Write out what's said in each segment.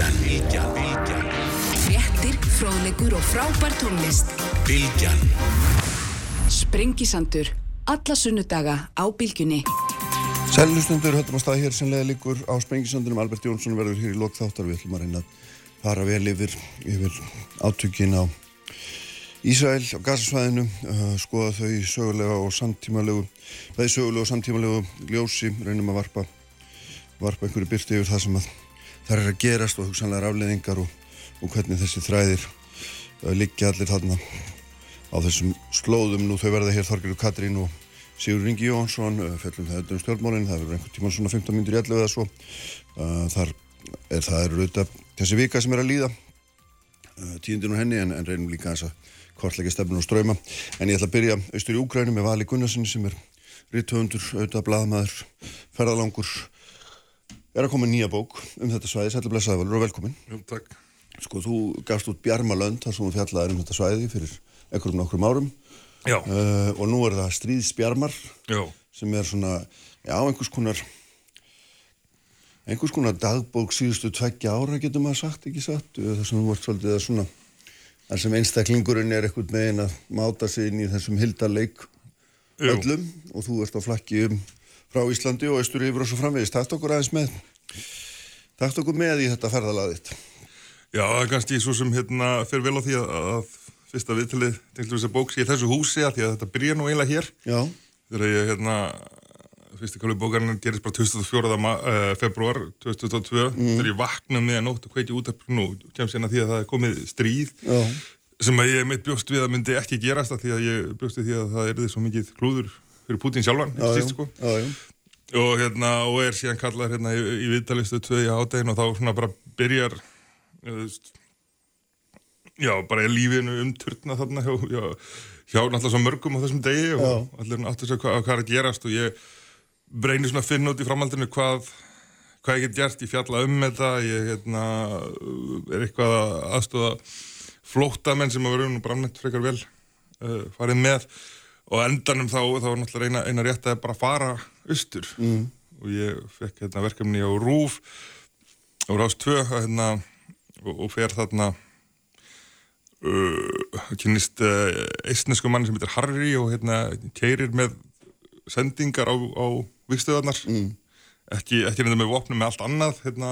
Bilgjan, Bilgjan, Bilgjan, Fréttir, fróðleikur og frábær tónlist. Bilgjan. Sprengisandur. Alla sunnudaga á bylgjunni. Sælustundur höldum að staða hér senlega líkur á Sprengisandunum. Albert Jónsson verður hér í lok þáttar. Við ætlum að reyna að fara vel yfir, yfir átökin á Ísrael á gasasvæðinu, uh, skoða þau sögulega og samtímalegu, það er sögulega og samtímalegu ljósi, reynum að varpa, varpa einhverju byrti yfir það sem að það er að gerast og hugsanlega afleðingar og, og hvernig þessi þræðir uh, liggja allir þarna á þessum slóðum. Nú þau verða hér Þorgjörður Katrín og Sigur Ringi Jónsson, uh, fellum það um stjórnmálinn, það verður einhvern tíma svona 15 minnur í 11 eða svo. Uh, þar er það er auðvitað þessi vika sem er að líða, tíundin og henni, en, en reynum líka þess að kortleika stefnun og ströyma. En ég ætla að byrja austur í Úkrænum með Vali Gunnarssoni sem er rittöfundur, auðvitað bladmaður, ferðalangur. Er að koma nýja bók um þetta svæði, sætla blessaði Valur og velkomin. Jú, takk. Sko, þú gafst út Bjarmalönd þar sem þú fjallaði um þetta svæði fyrir ekkurum nokkrum árum. Já, Uh, og nú er það Stríðsbjarmar já, sem er svona, já, einhvers konar einhvers konar dagbók síðustu tveggja ára getur maður sagt, ekki sagt það sem þú vart svolítið að svona þar sem einstaklingurinn er eitthvað megin að máta sig inn í þessum hildarleik Jú. öllum og þú ert á flakki um frá Íslandi og austur yfir og svo framvegis takt okkur aðeins með takt okkur með í þetta ferðalaðitt já, það er kannski svo sem hérna fyrir vel á því að, að fyrsta viðtalið til þess að bók sé í þessu húsi að því að þetta byrja nú eiginlega hér. Já, þegar ég hérna fyrsti káli bókarinn gerist bara 24. Uh, februar 2022 þegar ég vakna með að nótt og kveiki út af nú kemst hérna því að það er komið stríð já, sem að ég mitt bjóst við að myndi ekki gerast að því að ég bjóst við því að það er því svo mikið klúður fyrir Putin sjálfan, já, ekki síst sko. Já, já. Og hérna og er síðan kallar hérna í, í viðtalistu tvö í hádegin og þá bara byrjar þú veist, já bara er lífinu umturna þarna hjá, hjá, hjá náttúrulega svo mörgum á þessum degi og Já. allir áttu sig hvað, hvað er að gerast og ég breyni svona að finna út í framhaldinu hvað hvað ég get gert, ég fjalla um þetta ég hérna, er eitthvað að aðstóða flóttamenn sem að vera nú bara almennt frekar vel uh, farið með og endanum þá, þá var náttúrulega eina, eina rétt að bara fara austur mm. og ég fekk hérna, verkefni á Rúf á Rás 2 hérna, og, og fer þarna uh, kynist uh, eistnesku manni sem heitir Harry og hérna keirir með sendingar á, á vikstöðarnar mm. ekki, ekki reynda með vopnum með allt annað hérna,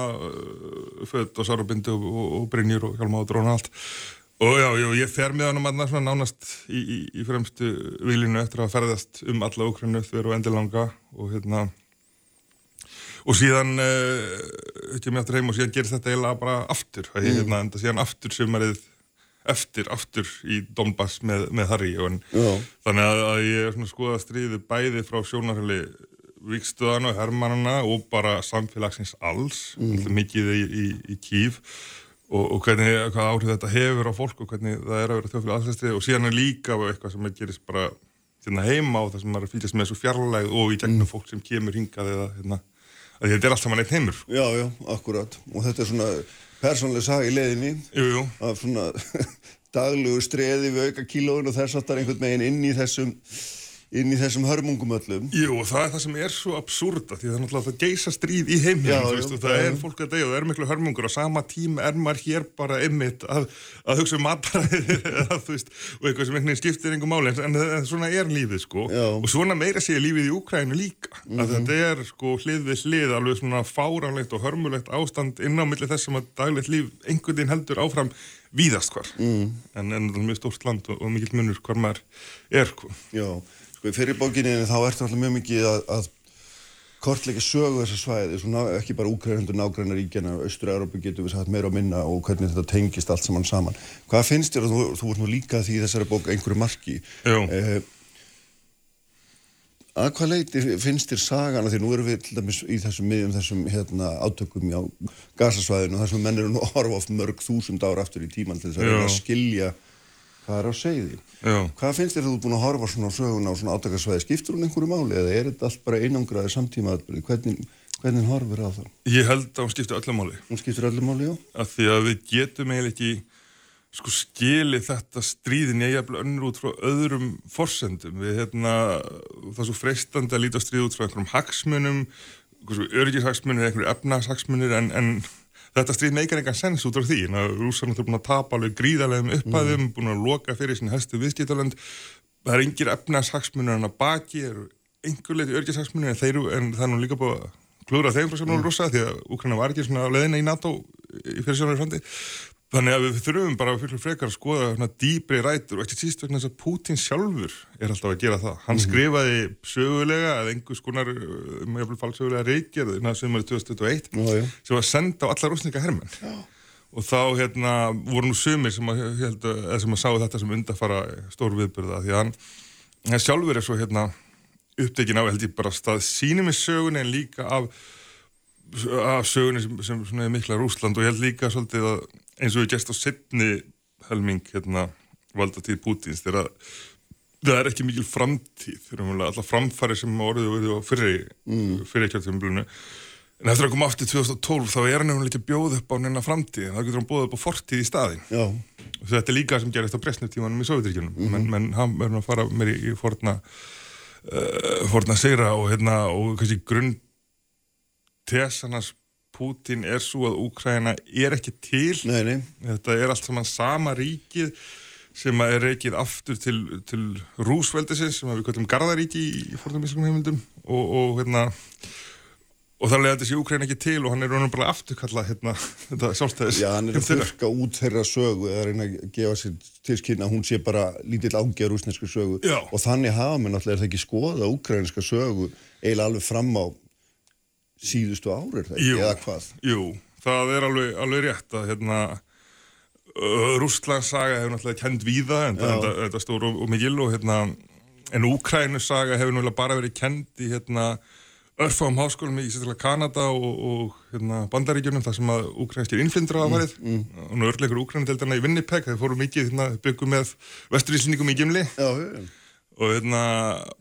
född og sárabindu og, og, og brinjur og hjálma og dróna allt og já, já, ég fer með hann um svona nánast í, í, í fremstu vilinu eftir að ferðast um alla Ukraínu þver og endilanga og hérna og síðan uh, ekki með aftur heim og síðan gerist þetta eiginlega bara aftur að ég hérna enda síðan aftur sumarið eftir, aftur í Donbass með, með Harry og en, þannig að, að ég er svona skoða stríði bæði frá sjónarhæli vikstöðana og hermannana og bara samfélagsins alls mm. mikið í, í, í kýf og, og hvernig, hvað áhrif þetta hefur á fólk og hvernig það er að vera þjóðfélag aðsæstrið og síðan er líka eitthvað sem gerist bara hérna heima og það sem er að fylgjast með svo fjarlægð og í gegnum fólk sem kemur hingað eða hérna, að þetta er allt saman einn heimur. Já, já, akkurat. Og þetta er svona persónlega sag í leiðinni. Jú, jú, af svona daglegu streði við auka kílóin og þess aftar einhvern veginn inn í þessum inn í þessum hörmungum öllum. Jú, og það er það sem er svo absúrda því það er náttúrulega það geisa stríð í heiminn og það já, er fólk að deyja og það er miklu hörmungur. Á sama tíma er maður hér bara einmitt að, að hugsa um mataræðir og eitthvað sem einhvern veginn skiptir einhver máli. En, en, svona er lífið sko. Já. Mhm. og svona meira sé lífið í Úkrænu líka. Að þetta er sko hlið við hlið alveg svona fáránlegt og hörmulegt ástand inn á milli þess sem að daglegt líf einhvern veginn heldur áfram víðast hvar. Mm. en, en sko. í fyrir bókinni þá ertu alltaf mjög mikið að, að kortleika sögu þessa svæði svona ekki bara úkrænundur nágræna ríkjana Östur-Európu getur við sagt meira og minna og hvernig þetta tengist allt saman saman hvað finnst þér, og þú, þú ert nú líka því þessari bók einhverju marki Jú. eh, að hvað leiti finnst þér sagana því nú erum við til dæmis í þessum miðjum þessum hérna, átökum á gasasvæðinu og þessum menn eru nú að horfa oft mörg þúsund ára aftur í tíman til þess að að skilja hvað er á segði Já. hvað finnst þér þú ert búin að horfa svona á söguna á svona átakasvæði? Skiptur hún einhverju máli eða er þetta allt bara einangraði samtíma atbyrði hvernig, hvernig horfir á það? Ég held að hún skipti öllum máli. Hún skiptur öllum máli, já. Af því að við getum eiginlega ekki sko skilið þetta stríðin ég jafnvel önnur út frá öðrum forsendum. Við hérna það er svo freistandi að líta stríð út frá einhverjum hagsmunum einhverjum örgishagsmunir, einhverjum efnahagshagsmunir en, en þetta stríð meikar engan sens út á því en að rússarnar eru búin að tapa alveg gríðarlegum upphæðum, Mm. búin að loka fyrir sín hæstu viðskiptalönd það er engir efnarshagsmunir en að baki eru einhver leiti örgishagsmunir en, þeir, eru- en það er nú líka búið að klúra þeim frá Mm. sjónum rússa því að Úkraina var ekki svona á leiðina í NATO í fyrir sjónum frandi þannig að við þurfum bara fyrir frekar að skoða svona dýbri rætur og ekki síst vegna þess að Putin sjálfur er alltaf að gera það hann Mhm. skrifaði sögulega að einhvers konar um jafnvel falsögulega reykjörð innan sem er 2021 Já, já. sem var senda á alla rúsninga hermenn og þá hérna voru nú sumir sem að, held, að, sem að sáu þetta sem undafara stór viðbyrða því að hann, hann sjálfur er svo hérna upptekinn á held ég bara stað sínum í sögunni en líka af af sögunni sem, sem svona er mikla Rúsland og ég held líka svolítið að eins og ég gæst á setni helming hérna valdatíð Pútins þegar að það er ekki mikil framtíð alltaf framfæri sem orðið og á fyrri, mm. fyrri kjörtjumblunu en eftir að koma aftur 2012 þá er hann nefnilega ekki að bjóða upp á neina framtíð þá getur hann bjóða upp á fortíð í staðin og þetta er líka sem gerist á Bresneftímanum í Sovjetrikjunum Mhm. menn, menn hann verður að fara meir í, í forna uh, forna segra og hérna og kannski grunn tesanars Putin er svo að Úkraina er ekki til. Nei, nei, þetta er allt saman sama ríkið sem er reikið aftur til, til rúsveldisins sem við kallum Garðaríki í fornumískum heimildum og, og hérna og þar leði þessi Úkraina ekki til og hann er raunum bara afturkalla hérna þetta sjálfstæðis já, hann er að þurka út þeirra sögu eða reyna að gefa sér til skynna að hún sé bara lítill ángi á rúsnesku sögu. Já. og þannig hafa mér náttúrulega það ekki skoða úkrænska sögu eiginlega alveg fram á síðustu árir Jú. eða hvað Jú, það er alveg, alveg rétt að hérna Rústlands saga hefur náttúrulega kend víða en þetta, stór og, og mikil og hérna en Úkrænus saga hefur náttúrulega bara verið kend í hérna örfáum háskólum í Kanada og, og hérna, bandaríkjunum þar sem að úkrænskir innflyndra hafa værið mm, mm. og nú örleikur úkrændeldarna í Winnipeg þeir fóru mikið hérna, byggum með vesturíslendingum í Gimli já, já, og, hérna,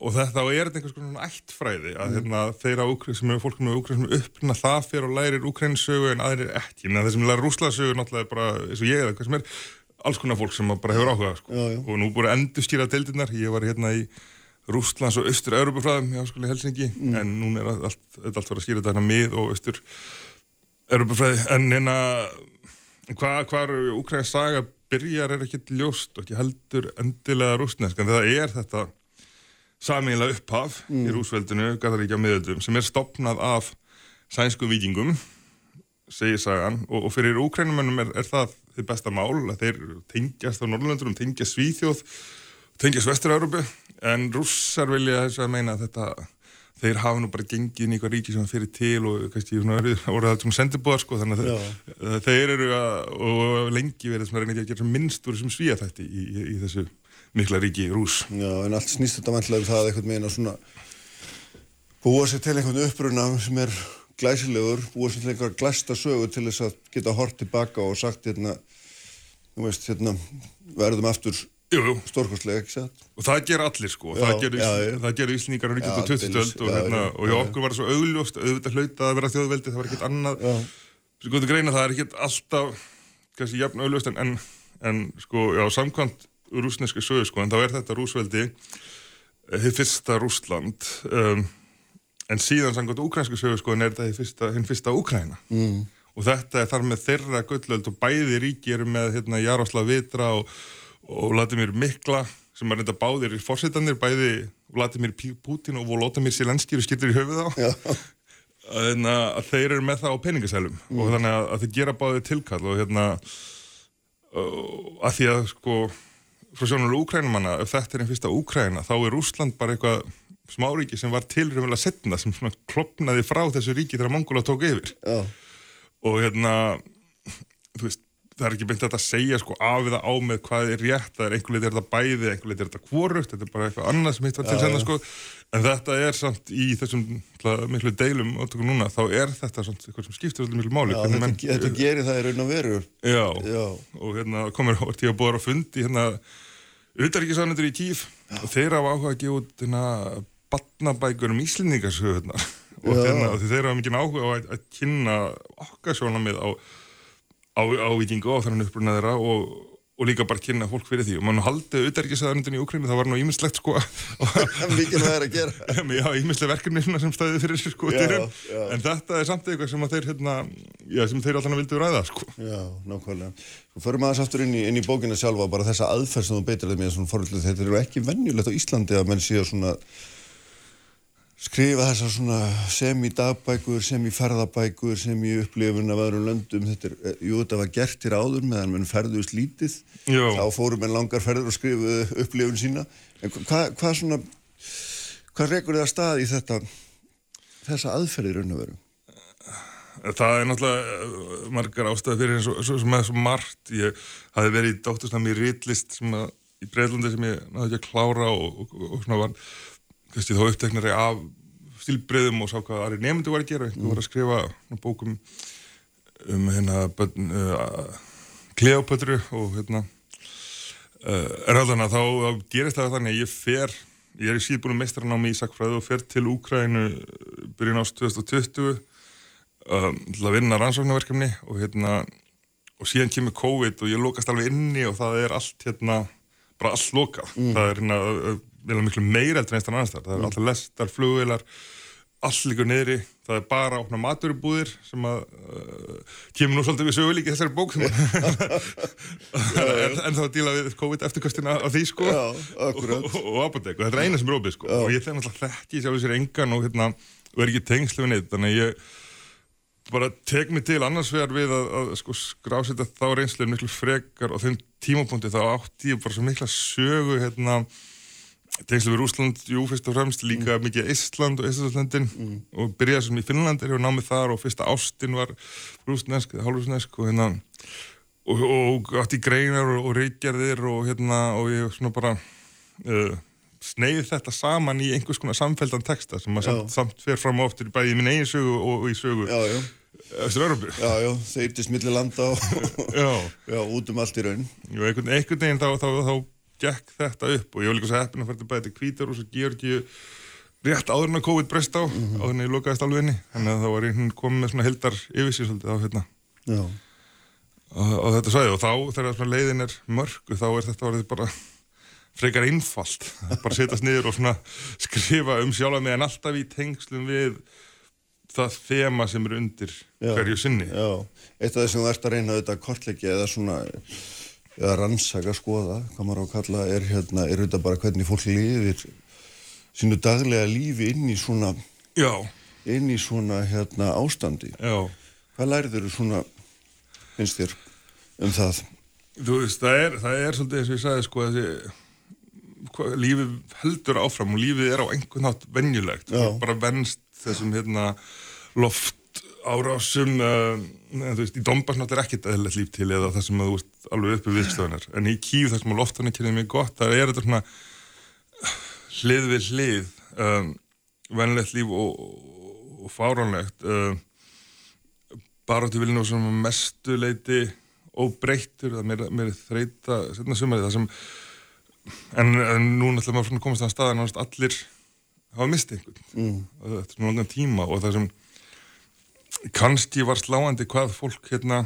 og þetta og er þetta einhvers konar ættfræði að hérna, þeirra sem er fólk með Úkræn sem er uppruna það fyrir og lærir Úkrænsögu en aðrir ekki, en þeir sem lærir Rúslasögu náttúrulega er bara eins og ég eða hvað sem er alls konar fólk sem bara hefur áhuga sko. Já, já. og nú búið að endurskýra deildirnar. Ég var hérna í Rústlands og austur Europafræðum í áskóli Helsingi en núna er allt, þetta allt var að skýra þetta hérna mið og austur Europafræði en hérna hvað hva Úkræns saga byrjar er ekkert ljóst og ekki heldur endilega rústnesk en það er þetta samíla upphaf í rúsveldinu, Gataríkja miðöldum sem er stopnað af sænsku vikingum segir sagan og, og fyrir úkrænumennum er, er það þið besta mál að þeir tengjast á Norrlöndurum, tengjast Svíþjóð tengjast Vestur-Európu en rússar vilja þess að meina að þetta þeir hafa nú bara gengið inn í eitthvað ríki sem það fyrir til og kannski orðið það sem sendibúðar sko þannig að þeir, þeir eru að, og lengi verið sem að reyna ekki að gera sem minnst úr þessum svíjatætti í, í, í þessu mikla ríki rús já, en allt snýst þetta vantilega um það einhvern veginn að svona búa sér til einhvern uppruna sem er glæsilegur, búa sér til einhver glæsta sögu til þess að geta hort tilbaka og sagt hérna, þú veist, hérna verðum aftur. Stórkostlega, ekki satt? og það ger allir sko Já, það gerðu já, já. það gerðu Íslingar á 19. Já, og 20. aldeilis, öld og, já, hérna, og hjá já, okkur var það svo augljóst auðvitað hlauta að vera þjóðveldi, það var ekkert annað sem góður greina það er ekkert alltaf kannski jafn augljóst en, en, en sko, já, samkvæmt rúsneski sögu sko, en þá er þetta rúsveldi þið fyrsta Rúsland um, en síðan samkvæmt úkrænsku sögu sko, en er þetta fyrsta, hinn fyrsta Úkræna mm. og þetta er þar með þeirra gullöld og bæði ríki eru með hérna, Jaroslav Vitra og, og Vladimir Mikla sem er reynda báðir í fórsetanir, bæði Vladimir Putin og Volodymyr Zelenski eru skildir í höfuð á að, hérna, að þeir eru með það á peningasælum og þannig að, að þeir gera báðið tilkall og hérna að því að sko frá sjónulega úkrænumanna, ef þetta er einn fyrsta úkræna þá er Rúsland bara eitthvað smáríki sem var tilröfnilega setna sem klopnaði frá þessu ríki þegar Mongola tók yfir. Já, og hérna þú veist, það er ekki beint þetta að segja sko af eða á með hvað er rétt. Það er einhver leiti er þetta bæði, einhver leiti er þetta kvorugt þetta er bara eitthvað annað sem hitt var til senda sko. En þetta er samt í þessum miklu deilum átökum núna þá er þetta samt eitthvað sem skiptir allir miklu máli já þetta, menn- þetta gerir það í raun og veru. já, Já, og hérna komur hórt ég að búa á fundi hérna utaríkisáðanendur í Kíf og þeir hafa áhuga að gefa út hérna batnabækur um íslendingarsöðunar og, hérna, og þeir hafa mikið áhuga á að, að kynna okkar sjónamið á, á, á þannig uppruna þeirra og, og líka bara kynna fólk fyrir því og mann haldið auðverkisæðarundin í Úkrænu, það var nú ímislegt sko Mikið það er að gera. já, ímislega verkefni sem stæði fyrir sér sko Já, já. en þetta er samt eitthvað sem þeir hérna, já, sem þeir allan vildu ræða sko Já, nákvæmlega. Svo förum aðeins aftur inn í, inn í bókina sjálfa, bara þessa aðferð sem þú beitir þetta eru ekki venjulegt á Íslandi að menn sé að svona skrifa þessar svona sem í dagbækur, sem í ferðabækur, sem í upplifun af öðrum löndum, þetta er, eh, jú, þetta var gert hér áður meðan menn ferðust lítið, Já. þá fórum menn langar ferður og skrifuðu upplifun sína, en hvað hva svona, hvað rekur þið að stað í þetta, þessa aðferði raun og veru? Það er náttúrulega margar ástæði fyrir eins og svo, svo með svo margt. Ég hafi verið í dóttursnami í Rítlist sem að, í Breitlandi sem ég náði ekki að klára og, og, og, og svona var kannski þá uppteknari af stílbreyðum og sá hvað aðri nefndu var að gera. Einhver var að skrifa bókum um hérna uh, Kleopötru og hérna uh, er alveg þannig að þá, þá gerist það þannig að ég fer ég er í síðbúinu meistranámi í sakfræði og fer til Úkrænu byrjun ást 2020 um, til að vinna rannsóknarverkefni og hérna og síðan kemur COVID og ég lokast alveg inni og það er allt hérna bara allt lokað, það er hérna vel miklu meira eldur einst en annars þar það er alltaf lestar, flugvilar allt líka niðri, það er bara að opna maturubúðir sem að uh, kemur nú svolítið við sögu líka í þessari bók sem en, en þá að díla við COVID eftirkastina á því sko. Já, og, og, og apotek og þetta er eina sem er opið sko. Og ég þegar náttúrulega þekki sjálfur sér engan og hérna er ekki tengslu við neitt þannig að ég bara tek mig til annars vegar við að, að sko skrásita þá reynslu miklu frekar og þeim tímapunkti. Þá átti ég bara svo mikla sögu hérna tengslu við Rúsland, jú, fyrst og fremst líka mikið Ísland og Íslandlandin og byrjaði sem í Finnlandir og námið þar og fyrsta ástin var rúsnesk, hálfrúsnesk og hérna og, og átti greinar og, og reykjarðir og hérna og ég svona bara uh, sneið þetta saman í einhvers konar samfeldan texta sem að Já. samt, samt fer fram og oftur bæði í minn eigin sögu og, og í sögu Já, já, Östur-Európu já, já, þeirtist milli landa og, Já, já, út um allt í raun. einhvern, einhvern veginn þá, þá, þá gekk þetta upp og ég var líka svo heppin að fara til bæði til Kvítarús og Georgíu rétt áður en að COVID breyst á áður en ég lokaðist alveg inni. Þannig að þá var ég komið með svona heldar yfirsýr svolítið á hérna. Á, á þetta svæði og þá þegar leiðin er mörgu þá er þetta orðið bara frekar einfalt. Bara setjast niður og svona skrifa um sjálfa mig en alltaf í tengslum við það þema sem er undir Já. hverju sinni. Já. Eitt af þessum þú ert að reyna auðvitað að kortleggja eða svona, eða rannsaka, skoða, hvað maður á að kalla, er hérna, er auðvitað bara hvernig fólk lifir sínu daglega lífi inn í svona, Já, inn í svona, hérna, ástandi. já Hvað lærður þú svona, finnst þér, um það? Þú veist, það er, það er svolítið eins og ég sagði sko þessi hva, lífið heldur áfram og lífið er á einhvern nátt venjulegt Já. bara venst þessum hérna loft árásum uh, þú veist, í Dombas náttúrulega er ekkert eðlilegt líf til eða það sem að þú veist alveg uppi viðstöðunar en í Kíf þar sem að loftan er kynið mjög gott það er þetta svona hlið við hlið um, venlegt líf og, og, og fáránlegt um, baráttu viljum sem að mestu leiti óbreyttur, það er meira, meira þreita setna sumari það sem en, en nú náttúrulega maður svona komast að staða náttúrulega allir hafa mistið einhvern mm. þetta er svona langan tíma og það sem kannski var sláandi hvað fólk hérna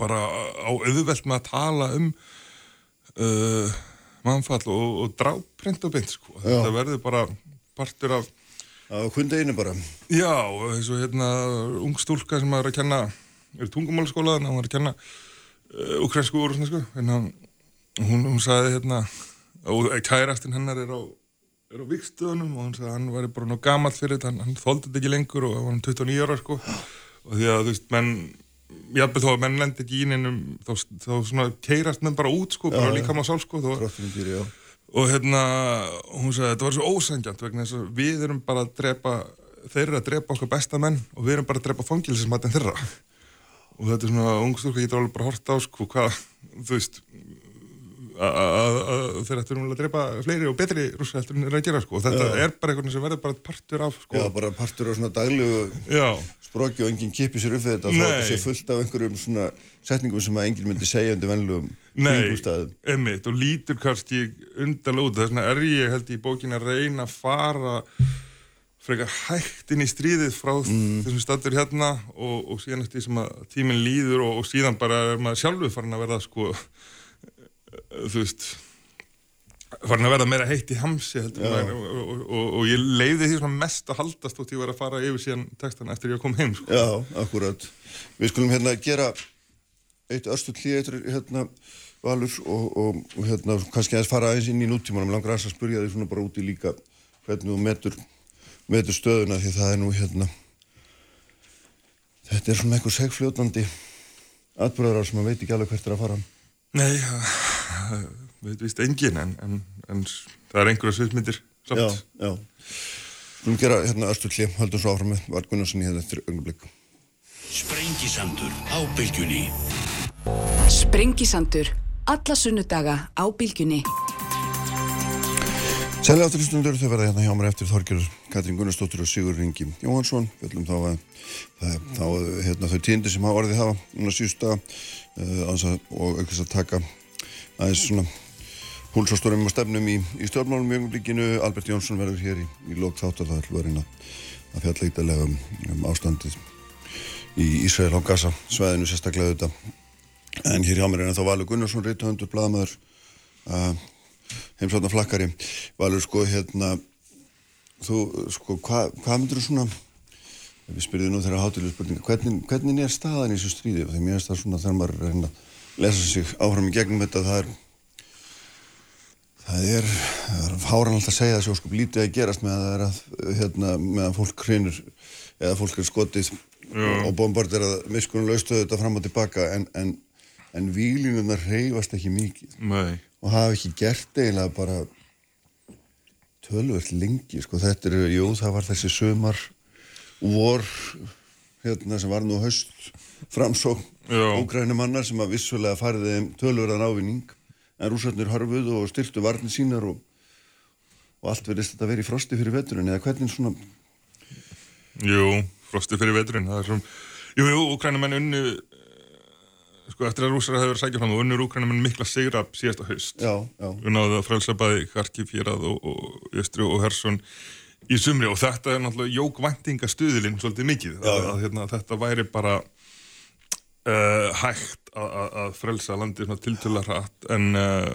bara á auðvelt með að tala um uh, mannfall og, og dráprint og beint sko. þetta verður bara partur af Á kundeginu bara. Já, eins og hérna ung stúlka sem er að kenna er í tungumálaskóla, hann var að kenna uh, ukrainsku en hann, hún, hún sagði hérna og kærastinn hennar er á er á vikstöðunum og hann sagði að hann væri bara ná gamall fyrir þetta, hann, hann þóldi þetta ekki lengur og hann var hann 29 ára sko. Og því að þú veist, menn jafnveg þó að menn lendi ekki í neinum þá, þá svona keirast menn bara út sko, bara líka maður sál sko þó, og hérna hún sagði þetta var svo ósangjant vegna þess að við erum bara að drepa þeir eru að drepa okkar besta menn og við erum bara að drepa fangilsismatinn þeirra. Og þetta er svona ung stúlka getur alveg bara hort á sko hvað þú veist að- að að þeir ættu núna að drepa fleiri og betri rússa heldur en eru að gera sko. Þetta er bara einhvern sem verður bara partur af sko. Já, bara partur á svona daglegu já, spróki og enginn kipi sér upp við þetta Nei. það sé fullt af einhverjum svona setningum sem að enginn myndi segja undir venlugum Nei, kringumstæðum. einmitt og lítur kannski undan út. Þess vegna er ég held í bókin að reyna að fara frekar hægt inn í stríðið frá þessum statur hérna og, og síðan eftir því sem að tíminn líður og, og síðan bara er maður sjálfur farin að verða sko þú veist farin að verða meira heitt í hamsi og, og, og, og ég leiði því mest að haldast þótt ég var að fara yfir síðan textan eftir ég kom heim sko. Já, akkurat. Við skulum hérna gera eitt örstu hlýja eittur hérna valur og, og, og hérna kannski aðeins fara aðeins inn í nútímanum. Langar aðeins að spurja því svona bara úti líka hvernig þú metur, metur stöðuna því það er nú hérna þetta er svona einhver segfljótandi atbyrðar sem maður veit ekki alveg hvert er að fara. Nei, ja, veit vist engin en, en, en það er einhverja sviðmyndir samt. Já, já. Skulum gera hérna örstu hlýja, höldum svo áfram með Vald Gunnarsson í hérna eftir öngublik. Sprengisandur á bylgjunni Sprengisandur. Alla sunnudaga á bylgjunni. Sællega áttur hlustundur þau verða hérna hjá mér eftir Þorgjörður Katrín Gunnarsdóttir og Sigur Ringi Jóhansson Fjöllum þá að það, þá, hérna, þau tíndi sem hafa orðið hafa núna síðusta uh, og aukast að taka aðeins svona húlsástórum og stefnum í, í stjórnmálum í öngumlíkinu Albert Jónsson verður hér í, í lók þáttar. Það ætlum að reyna að fjalla eitthvað um, um ástandið í Ísrael á Gaza sveðinu sérstaklega þetta en hér hjá mér er ennþá Valur Gunnarsson reytuhöndur, blaðamæður uh, heimsáttan flakkari Valur sko hérna þú sko hvað hva myndir þú svona við spyrðum nú þeirra hátilega spurninga hvernig, hvernig er staðan í þessu stríði? Þegar mér finnst það svona þegar maður reyna að lesa sig áfram í gegnum þetta það er það er, það er háran alltaf að segja þessu sko lítið að gerast með að það er að hérna með að fólk hrinur eða fólk er skotið Já. og bombard er að miskunum laustu þetta fram og tilbaka en, en, en výlinunar reyfast ekki mikið Nei. og hafa ekki gert eiginlega bara tölvöld lengi sko þetta er, jú það var þessi sömar vor hérna sem var nú haust framsók ógrænumannar sem að vissulega fariði tölvöldan ávinning en rúsarnir harfuð og styrtu varnir sínar og, og allt verðist þetta verið í frosti fyrir veturinn eða hvernig svona Jú, frosti fyrir veturinn það er svona, jú, jú, úkrænumenn unnu sko eftir að rúsar hefur verið sækjað fram og unnur úkrænumenn mikla sigra síðasta haust. Já, já. unnaðu að frelsa bæði Kharkiv, Fjörað og, og Jöstri og Hersson í sumri og þetta er náttúrulega jókvæntingastuðilinn svolítið mikið Já, að, að hérna, þetta væri bara uh, hægt að, frelsa landið tiltöla hratt en, uh,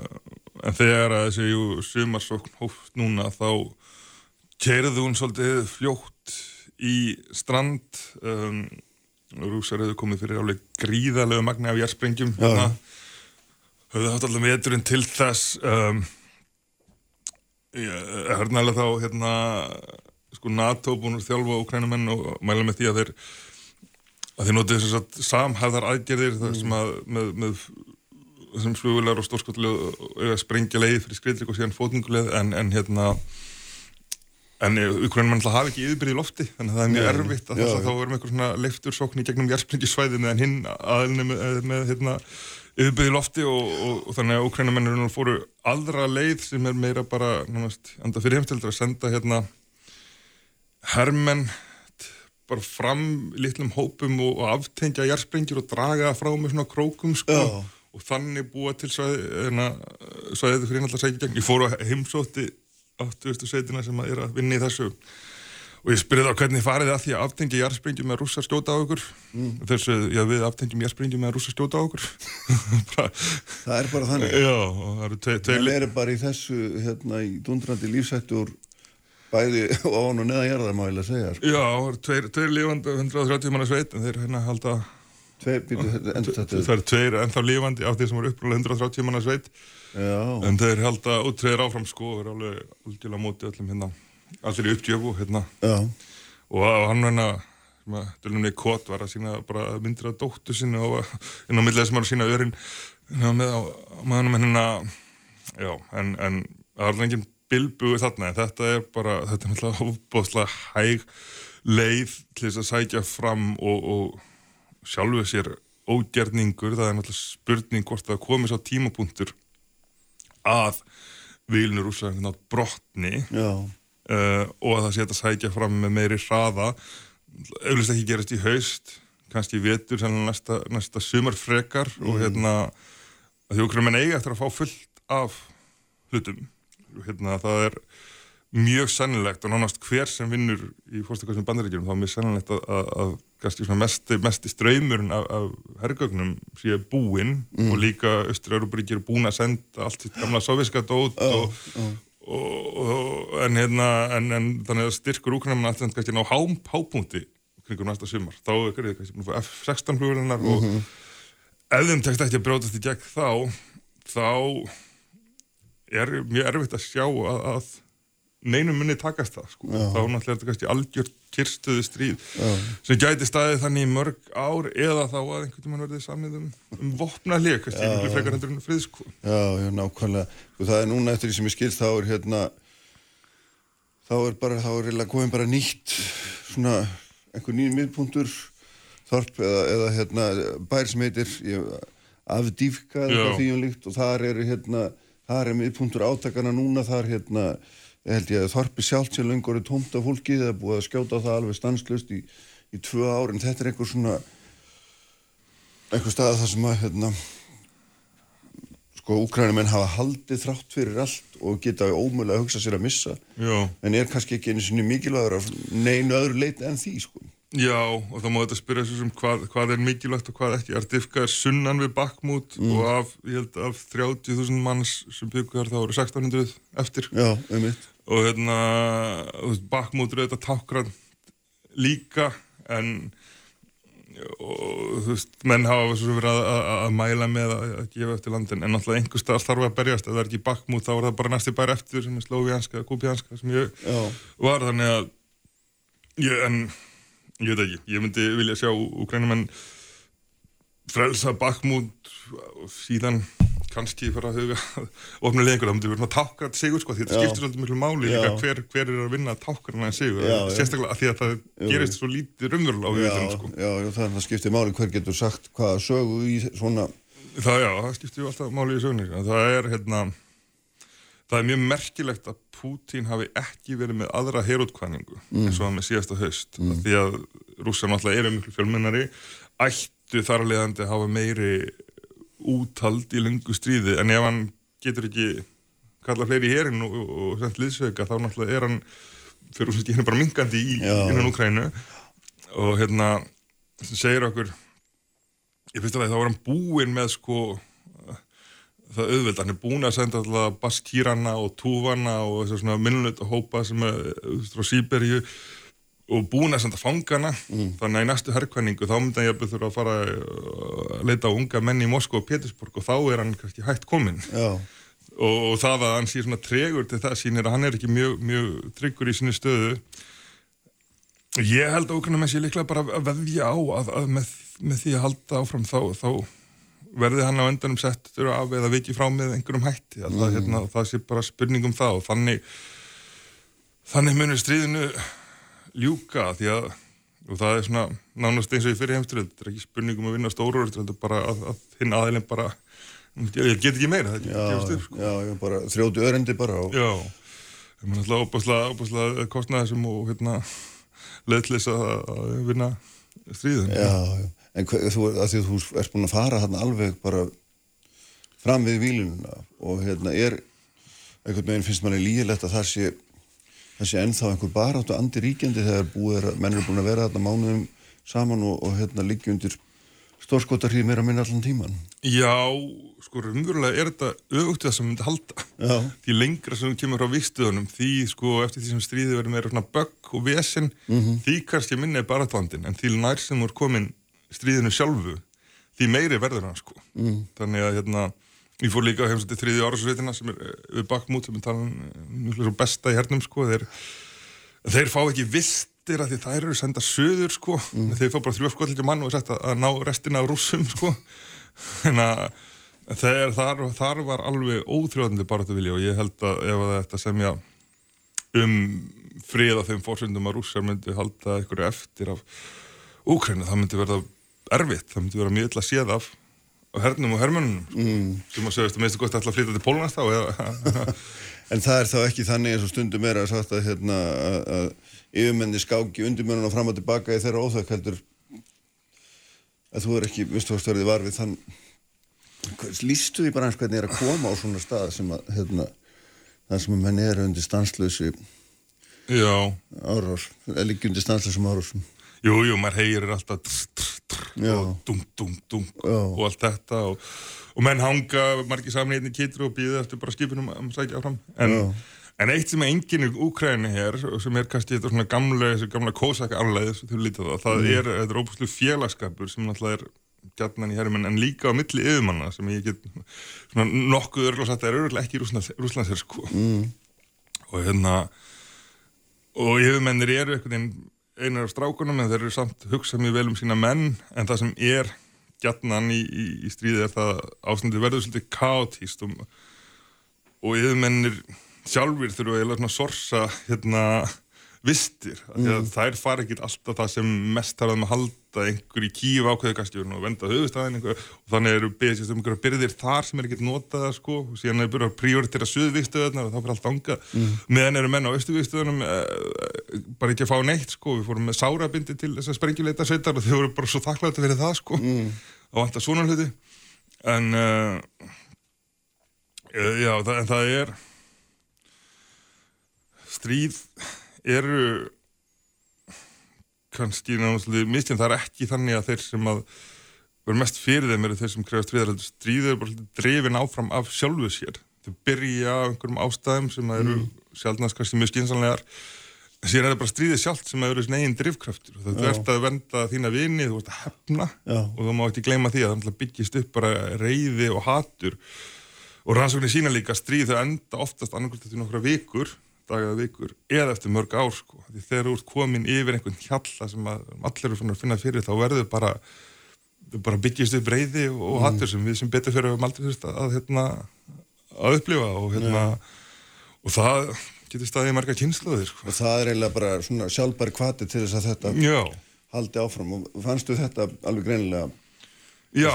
en þegar að þessi sumarsókn hóft núna þá kerðu hún svolítið fljótt í strand um, rúsar hefur komið fyrir áleg gríðalegu magni af jærsprengjum hérna. höfðu haft allavega veturinn til þess um, hörnalega þá hérna sko NATO búin að þjálfa okrænumenn og mæla með því að þeir að þeir notið þess að samhæðar aðgerðir mm. sem að með, með þessum flugulegar og stórskottilega sprengja leið fyrir skriðlik og síðan fótninguleið en, en hérna en Ukraínumenn alltaf hafi ekki yfirbyrði í lofti þannig að það er mjög erfitt að þess að þá verðum eitthvað svona leiftursókn í gegnum jærsprengisvæði meðan hinn aðeins með, með hérna, yfirbyrði í lofti og, og, og þannig að Ukraínumenn fóru aldra leið sem er meira bara náttúrulega anda fyrir heimstildur að senda hérna hermenn bara fram litlum hópum og, og aftengja jærsprengjur og draga frá með svona krókum sko Já. og þannig búa til hérna, svæðið fyrir alltaf sækja gegn. Ég fór á heimsótti 80. sveitina sem er að vinna í þessu og ég spyrði þá hvernig farið það því að aftengja jársprengjum með rússar skjóta á okkur mm. þessu, já við aftengjum jársprengjum með rússar skjóta á okkur það er bara þannig já, það eru tvei það er bara í þessu hérna í dundrandi lífsættur bæði ofan og neða jarðar má ég lega segja sko. já, tveir, tveir lífandi 130 manna sveit en þeir hérna halda tveir, býtu, það eru tveir ennþá lífandi af því sem eru upprúlega 130 manna sveit Já. en þeir held að útræðir áfram sko og er alveg algjörlega mótið öllum hérna allir í uppgjöfu hérna Já. og hann hérna dölunni Kott var að sína bara myndir af dóttu sinni og inn á millið sem var að sína örin hérna, með á maðunum hérna já, en, en það var enginn bilbugu þarna en þetta er bara, þetta er náttúrulega ofbóðslega hæg leið til þess að sækja fram og, og sjálfuð sér ógerningur, það er náttúrulega spurning hvort það komið svo tímapunktur að vilnur rúsa nátt brotni uh, og að það sé að sækja fram með meiri hraða. Auðvitað ekki gerast í haust kannski vetur næsta, næsta sumarfrekar mm. og hérna er menn eiga eftir að fá fullt af hlutum hérna það er mjög sannilegt og nánast hver sem vinnur í fórstakvæmstum bandaríkjum þá er mjög sannilegt að, að, að kannski svona mesti, mesti ströymurinn af, af herrgögnum sé búinn og líka Östur-Európaríkir er búin að senda allt sitt gamla soviska dót og, og, og en hérna en, en þannig að styrkur úkrænum alltaf kannski ná hápunkti kringum næsta sumar, þá er það kannski búin að fá F-16 flugurinn og ef þeim tekst ekki að brjótast í gegn þá þá er mjög erfitt að sjá að, að neinum munni takast það sko. þá náttúrulega er þetta kannski algjör kyrstuðu stríð sem gæti staðið þannig í mörg ár eða þá að einhvern tímann verðið samið um, um vopna hlið, kannski miklu frekar hendur en frið sko. Já, já, nákvæmlega. Sko, það er núna eftir því sem ég skilst, þá er hérna, þá er bara, þá er eiginlega komin bara nýtt, svona, einhver nýjum miðpuntur, þorp eða, eða hérna, bær sem heitir ég, Afdívka eða Já. því um líkt og þar eru hérna, þar er miðpuntur átakana núna, þar hérna, held ég að þorpi sjálft sér lengur er tómt af fólki, það er búið að skjóta það alveg stanslust í, í tvö ár, en þetta er einhver svona, einhver stað þar sem að, hérna, sko, úkrænumenn hafa haldið þrátt fyrir allt og geta ómögulega að hugsa sér að missa Já. en er kannski ekki einu sinni mikilvægur af neinu öðru leiti en því, sko Já, og þá má þetta spyrja svo sem hvað, hvað er mikilvægt og hvað ekki. Ardifka er sunnan við Bakhmut og af, ég held, af 30.000 manns sem byggur þar þá eru 1600 eftir. Já, einmitt. Og hérna, Bakhmut er þetta tákran líka, en og þú veist, menn hafa svo verið að, að, að mæla með að, að gefa eftir landin, en náttúrulega einhver staðar þarf að berjast, ef það er ekki Bakhmut þá er það bara næsti bær eftir sem er slóvianska, kúpianska sem ég Já, var. Þannig að ég, en ég veit ekki, ég myndi vilja sjá Ukrænumenn frelsa Bakhmut og síðan kannski fara að huga ofna lengur, það myndi vera svona tákrat sigur sko, því þetta skiptir svolítið miklu máli hver, hver er að vinna tákrana en sigur, Já, sérstaklega að því að það gerist svo lítið raunverulega á já, viðutum sko. já, já, það, það skiptir máli hver getur sagt hvaða sögu í svona Það já, það skiptir alltaf máli í sögnir það er hérna það er mjög merkilegt að Pútín hafi ekki verið með aðra herútkvæningu eins og hann með síðasta haust mm. því að rússar náttúrulega eru miklu fjölmennari ættu þar að leiðandi hafa meiri úthald í lungu stríði en ef hann getur ekki kalla fleiri í herin og, og, sendt liðsauka þá náttúrulega er hann fyrir úr sem bara minkandi í Já. innan Ukrænu og hérna sem segir okkur ég finnst að þá var hann búinn með sko það auðveld, hann er búinn að senda alltaf baskýrana og túfana og þessar svona minnulegt hópa sem er frá Sýberíu og búinn að senda fangana. Þannig að í næstu herkvæningu þá myndi hann jafnvel þurfa að fara uh, að leita á unga menni í Moskva og Petersburg og þá er hann kannski hægt kominn. Já, og, og það að hann sé svona tregur til það sýnir að hann er ekki mjög, mjög tryggur í sinni stöðu. Ég held að okkur með sér líklega bara að veðja á að, að með, með því að halda áfram þá, þá verði hann á endanum settur af eða viki frá með einhverjum hætti að það, hérna, það sé bara spurning um það og þannig þannig munir stríðinu ljúka því að og það er svona nánast eins og í fyrir heimsturöld þetta er ekki spurning um að vinna stóru þetta er bara að, að hinn aðeilin bara ég get ekki meira, þetta já, upp sko. já, já, bara þrjóti örendi bara og, Já, það er náttúrulega óbúslega, óbúslega kostnaði sem og hérna leðtlis að, vinna stríðin. já, já, en þú, að því að þú ert búin að fara þarna alveg bara fram við výlununa og hérna er einhvern veginn finnst manni lígilegt að það sé það sé ennþá einhver baráttu andi ríkjandi þegar búið er menn er búin að vera þarna mánuðum saman og, og hérna liggja undir stórskotarhýð meira minna allan tíman Já, sko, raunverulega er þetta öfugt það sem myndi halda. Já, Því lengra sem kemur frá vistuðunum, því sko eftir því sem stríði verður meira svona bögg og vesen, því kannski minni er baratlandin, en því nær sem er komin stríðinu sjálfu, því meiri verður hann sko. Mm. Þannig að hérna, ég fór líka heim til þriði árásveitina sem er eh, við bakmút sem er talan mjög svo besta í hernum sko, þeir, þeir fá ekki viltir að því þær eru senda söður sko, þeir fá bara skoðlítið mann og er sett að, að ná restina af rússum sko, en að þegar þar, þar var alveg óþrjóðandi bara þetta vilja og ég held að ef að þetta semja um frið á þeim fórsöndum að rússar myndi halda einhverju eftir af Úkræna, það myndi verða erfitt, það myndi vera mjög illa séð af hernum og hermönunum mm. sem að segja, minnstu gott að að flytja til Pólunast þá eða, En það er þá ekki þannig eins og stundum er að sagt að, hérna, að, yfirmenni skáki undirmennuna fram og tilbaka í þeirra óþök heldur að þú er ekki, vistu hvað störði var við þann lístu því bara eins hvernig er að koma á svona stað sem að hérna, það sem að menn eru undir stanslösi Já, árás, liggjandi stanslega árásum. Jú, jú, maður heyrir alltaf trr, trr, trr, og dung, dung Já. og allt þetta og, og menn hanga margir saman í einni kitru og býða eftir bara skipinum að sækja áfram. En, en eitt sem er enginn í Úkræni hér og sem er kannski þetta svona gamla gamla kósaka sem þú lítið það, það er, þetta er óbúslu félagskapur sem náttúrulega er gætnan í herrum en, líka á milli yfirmanna sem ég get svona nokkuð örgulega sagt að er örgulega ekki í Rúslandsher sko mm. og hérna og yfirmennir eru einhvern veginn einar af strákunum en þeir eru samt hugsað mjög vel um sína menn. En það sem er gætnan í, í, í stríði er það ástandi verður svolítið kaotíst og, og yfirmennir sjálfur þurfa eiginlega svona sorsa hérna vistir, mm. þær fara ekki alltaf það sem mest þarf að halda einhver í kíf ákveðu kannski og venda höfustæðin og þannig eru beðsist um einhverja byrðir þar sem er ekkert notaða sko. Og síðan er byrjað að prioritera suðvíkstöðunar og þá fyrir allt anga mm. meðan eru menn á austuvíkstöðunum eh, bara ekki að fá neitt sko. Við fórum með sárabindi til þess að sprengjuleita sveitar og þau voru bara svo þakklæði fyrir það sko. Mm. og alltaf svona hluti. En uh, já, það, en það er stríð eru kannski náttúrulega mistjum, það er ekki þannig að þeir sem að verður mest fyrir þeim eru þeir sem krefast friðar stríðir er bara drefin áfram af sjálfu sér. Þau byrja á einhverjum ástæðum sem eru mm. sjálfnast kannski mjög skynsanlegar síðan er það bara stríðið sjálft sem eru drifkraftur. Og þú ert að venda þína vini, þú ert að hefna Já. og þú má ekki gleyma því að það byggist upp bara reyði og hatur. Og rannsóknir sína líka stríð þau enda oftast annarkvæmt eftir nokkra vikur dagaða vikur eða eftir mörg ár sko. því þegar þú ert komin yfir einhvern hjalla sem allir eru svona að finna fyrir þá verður bara, bara byggjast upp reyði og mm. hattur sem við sem betur fyrir að aldrei þurft að, hérna, að upplifa og, hérna, og það getur staðið marga kynnslóðir sko. Og það er eiginlega bara svona sjálfbær kvati til þess að þetta Já, haldi áfram og fannstu þetta alveg greinilega já,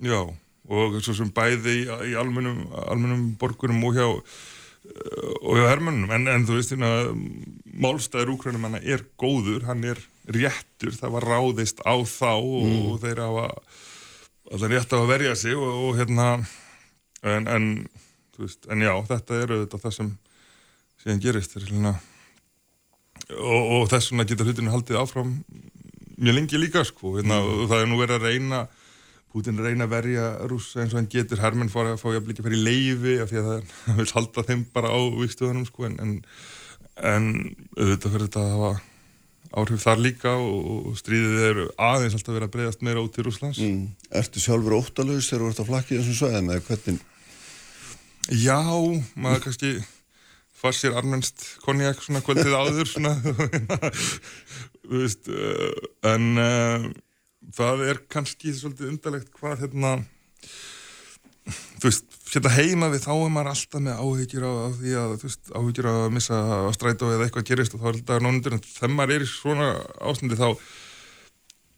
já og svo sem bæði í, í almennum, almennum borgurum og hjá og hjá hermannum, en, en þú veist hérna, málstæður úkrænumanna er góður, hann er réttur það var ráðist á þá og, Mm. og þeir hafa alltaf rétt á að verja sig og, og hérna en, en, veist, en já, þetta er auðvitað það sem síðan gerist er, hérna, og, og þess vegna geta hlutinu haldið áfram mjög lengi líka sko, hérna, Mm. og það er nú verið að reyna Putin reyna að verja rússa eins og hann getur Hermann fór að fá ég að blikja fyrir leifi af því að það hann vil halda þeim bara á vikstöðunum sko en, en, en auðvitað fyrir þetta að hafa áhrif þar líka og, og stríðið eru aðeins alltaf verið að breyðast meira út til Rússlands Mm. Ertu sjálfur óttalauðs þegar þú ert að flakki þessum svæðum eða hvernig? Já, maður kannski far sér armennst konjak svona kvöldið áður svona þú veist uh, en uh, það er kannski svolítið undarlegt hvað hérna þú veist, hérna heima við þá er maður alltaf með áhyggjur á, á því að þú veist, áhyggjur á að missa að strætó eða eitthvað gerist og þá er alltaf nónundur en þegar maður er í svona ástandi þá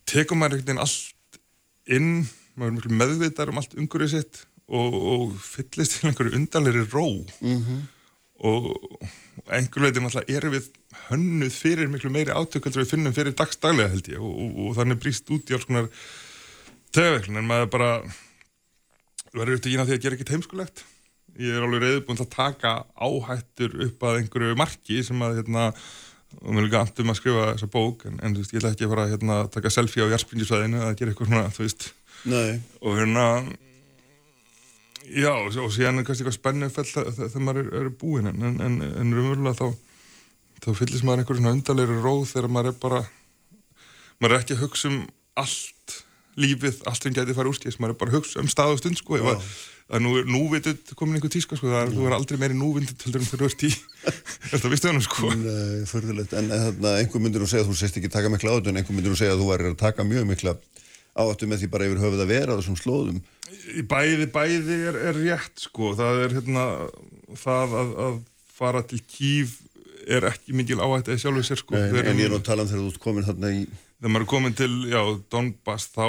tekur maður einhvern veginn allt inn, maður er miklu meðvitar um allt umhverfið sitt og, og fyllist til einhverju undarleiri ró. Mm og einhver veitir náttúrulega erum við hönnuð fyrir miklu meiri átökuldur við finnum fyrir dagstaglega held ég. Og, og, og þannig brýst út í alls konar tegaveiklun en maður bara verður upptökin af því að gera ekkert heimskulegt. Ég er alveg reyðbúin að taka áhættur upp að einhverju marki sem að hérna og er líka andum að skrifa þessa bók en, en veist, ég ætla ekki að fara að hérna, taka selfie á jarspringisvæðinu eða gera eitthvað svona, þú veist. Nei, og hérna já, og og síðan er kannski eitthvað spennu þegar maður er, er búinn en, en, en, en raunverulega þá þá fyllist maður einhverjum svona undarlegri róð þegar maður er bara maður er ekki að hugsa um allt lífið, allt sem gæti farið úrskis maður er bara að hugsa um stað og stund sko að, að nú er núvitið komin einhver tíska sko það er, þú aldrei meiri núvindið til þegar þú ert í þetta vistu hann sko. Nei, förðulegt, en þarna, einhver myndir nú segja að þú sést ekki taka mikla áhættu en einhver myndir nú segja að þú væri að taka mjög mikla áhættu með því bara yfir höfuð að vera þessum slóðum. Bæði, bæði er, er rétt sko, það er hérna það að, að fara til kýf er ekki mikil áhætt eða sjálfur sér sko. Nei, Þegar- en ég er nú að tala um þegar þú ert komin þarna í, þegar maður er komin til, já, Donbass þá,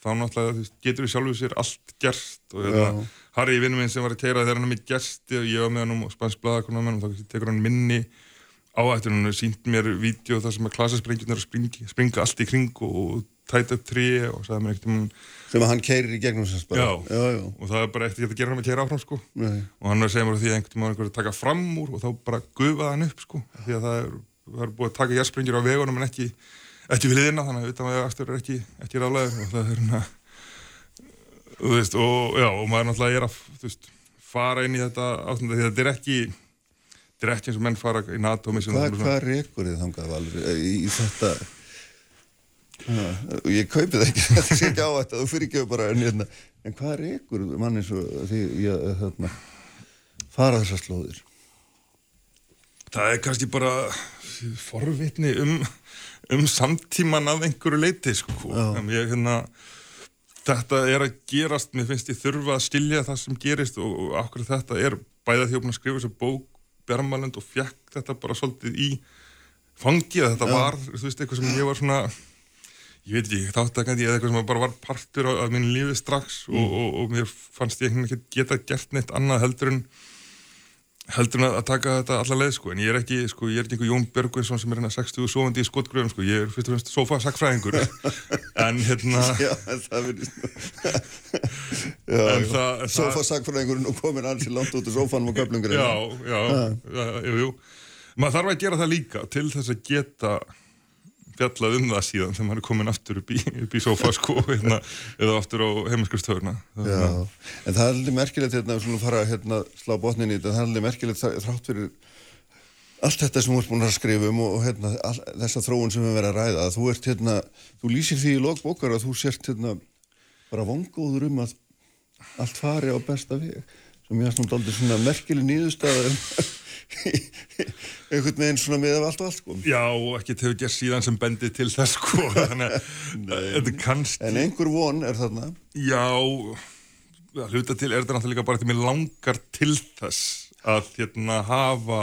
þá náttúrulega getur við sjálfur sér allt gerst. Og hérna, Já. Harry vinnu minn sem var að keira þegar hann er með gersti og ég var með hann og spansk blaðakona með hann og þá tekur hann minni. Áhættur hann sínt mér vídeo þar sem að klasasprengjurnar springa, allt í kring og, og tæta upp trí og sagði mér ekkert um sem að hann keirir í gegnum þess bara Já. já, já. og það er bara ekkert að gera hann að keira áfram sko og hann var að segja mér að því að einhvern tímann einhverju taka fram úr og þá bara gufaði hann upp sko því að það er, það er búið að taka jæsprengjur á vegunum en ekki, ekki við liðina þannig að utan að aftur er ekki, ekki ráðlega og það er hérna þú veist og já og maður náttúrulega er að veist, fara inn í þetta ástunda því að þetta er ekki þetta er ekki eins og menn fara í NATO Hvað, hvað rekur þið þangað valur í, í þetta og ég kaupi það ekki þetta sé ekki á þetta, þú fyrir ekki bara en, hérna, en hvað rekur manni svo því ég þarna fara þessar slóðir? Það er kannski bara forvitni um, um samtíman af einhverju leiti sko. En ég, hérna, þetta er að gerast, mér finnst ég þurfa að skilja það sem gerist og, og akkur þetta er. Bæða því að að skrifa þessu bók Bjarmalund og fjekk þetta bara svolítið í fangið þetta var, þú veist, eitthvað sem ég var svona ég veit ekki, þáttakandi eða eitthvað sem bara var partur af, af mínu lífi strax og, og, og mér fannst ég ekki geta gert neitt annað heldur en heldur en að, taka þetta alla leið sko, en ég er ekki, sko, ég er ekki Jón Björgvinsson sem er hérna 60 sofandi í skotgröfum sko, ég er fyrst og fremst sofa-sakfræðingur en hérna Já, það En það- Sofasakfræðingurinn og komin alls í langt út úr sofanum og köflungurinn já, já, já, jú, jú. Maður þarf að gera það líka til þess að geta fjallað um það síðan þegar maður er komin aftur upp í, í sofa sko, hérna, eða aftur á heimaskurstöðurna Já, en það er alveg merkilegt hérna, við skulum fara að hérna, slá botnin í þetta, það er alveg merkilegt þrá- þrátt fyrir allt þetta sem þú ert búin að skrifa um og, og hérna, all, þessa þróun sem við verðum að ræða, að þú ert hérna, þú lýsir því í logbókar að þú sért hérna bara vongóður um að allt fari á besta veg, sem ég er svona aldrei svona merkileg nýðustæða einhvern veginn svona með af allt og allt sko. Já, ekki hefur gert síðan sem bendið til þess sko, þannig að þetta kannski En einhver von er þarna, Já, hluta til er þetta náttúrulega bara því mér langar til þess að hérna hafa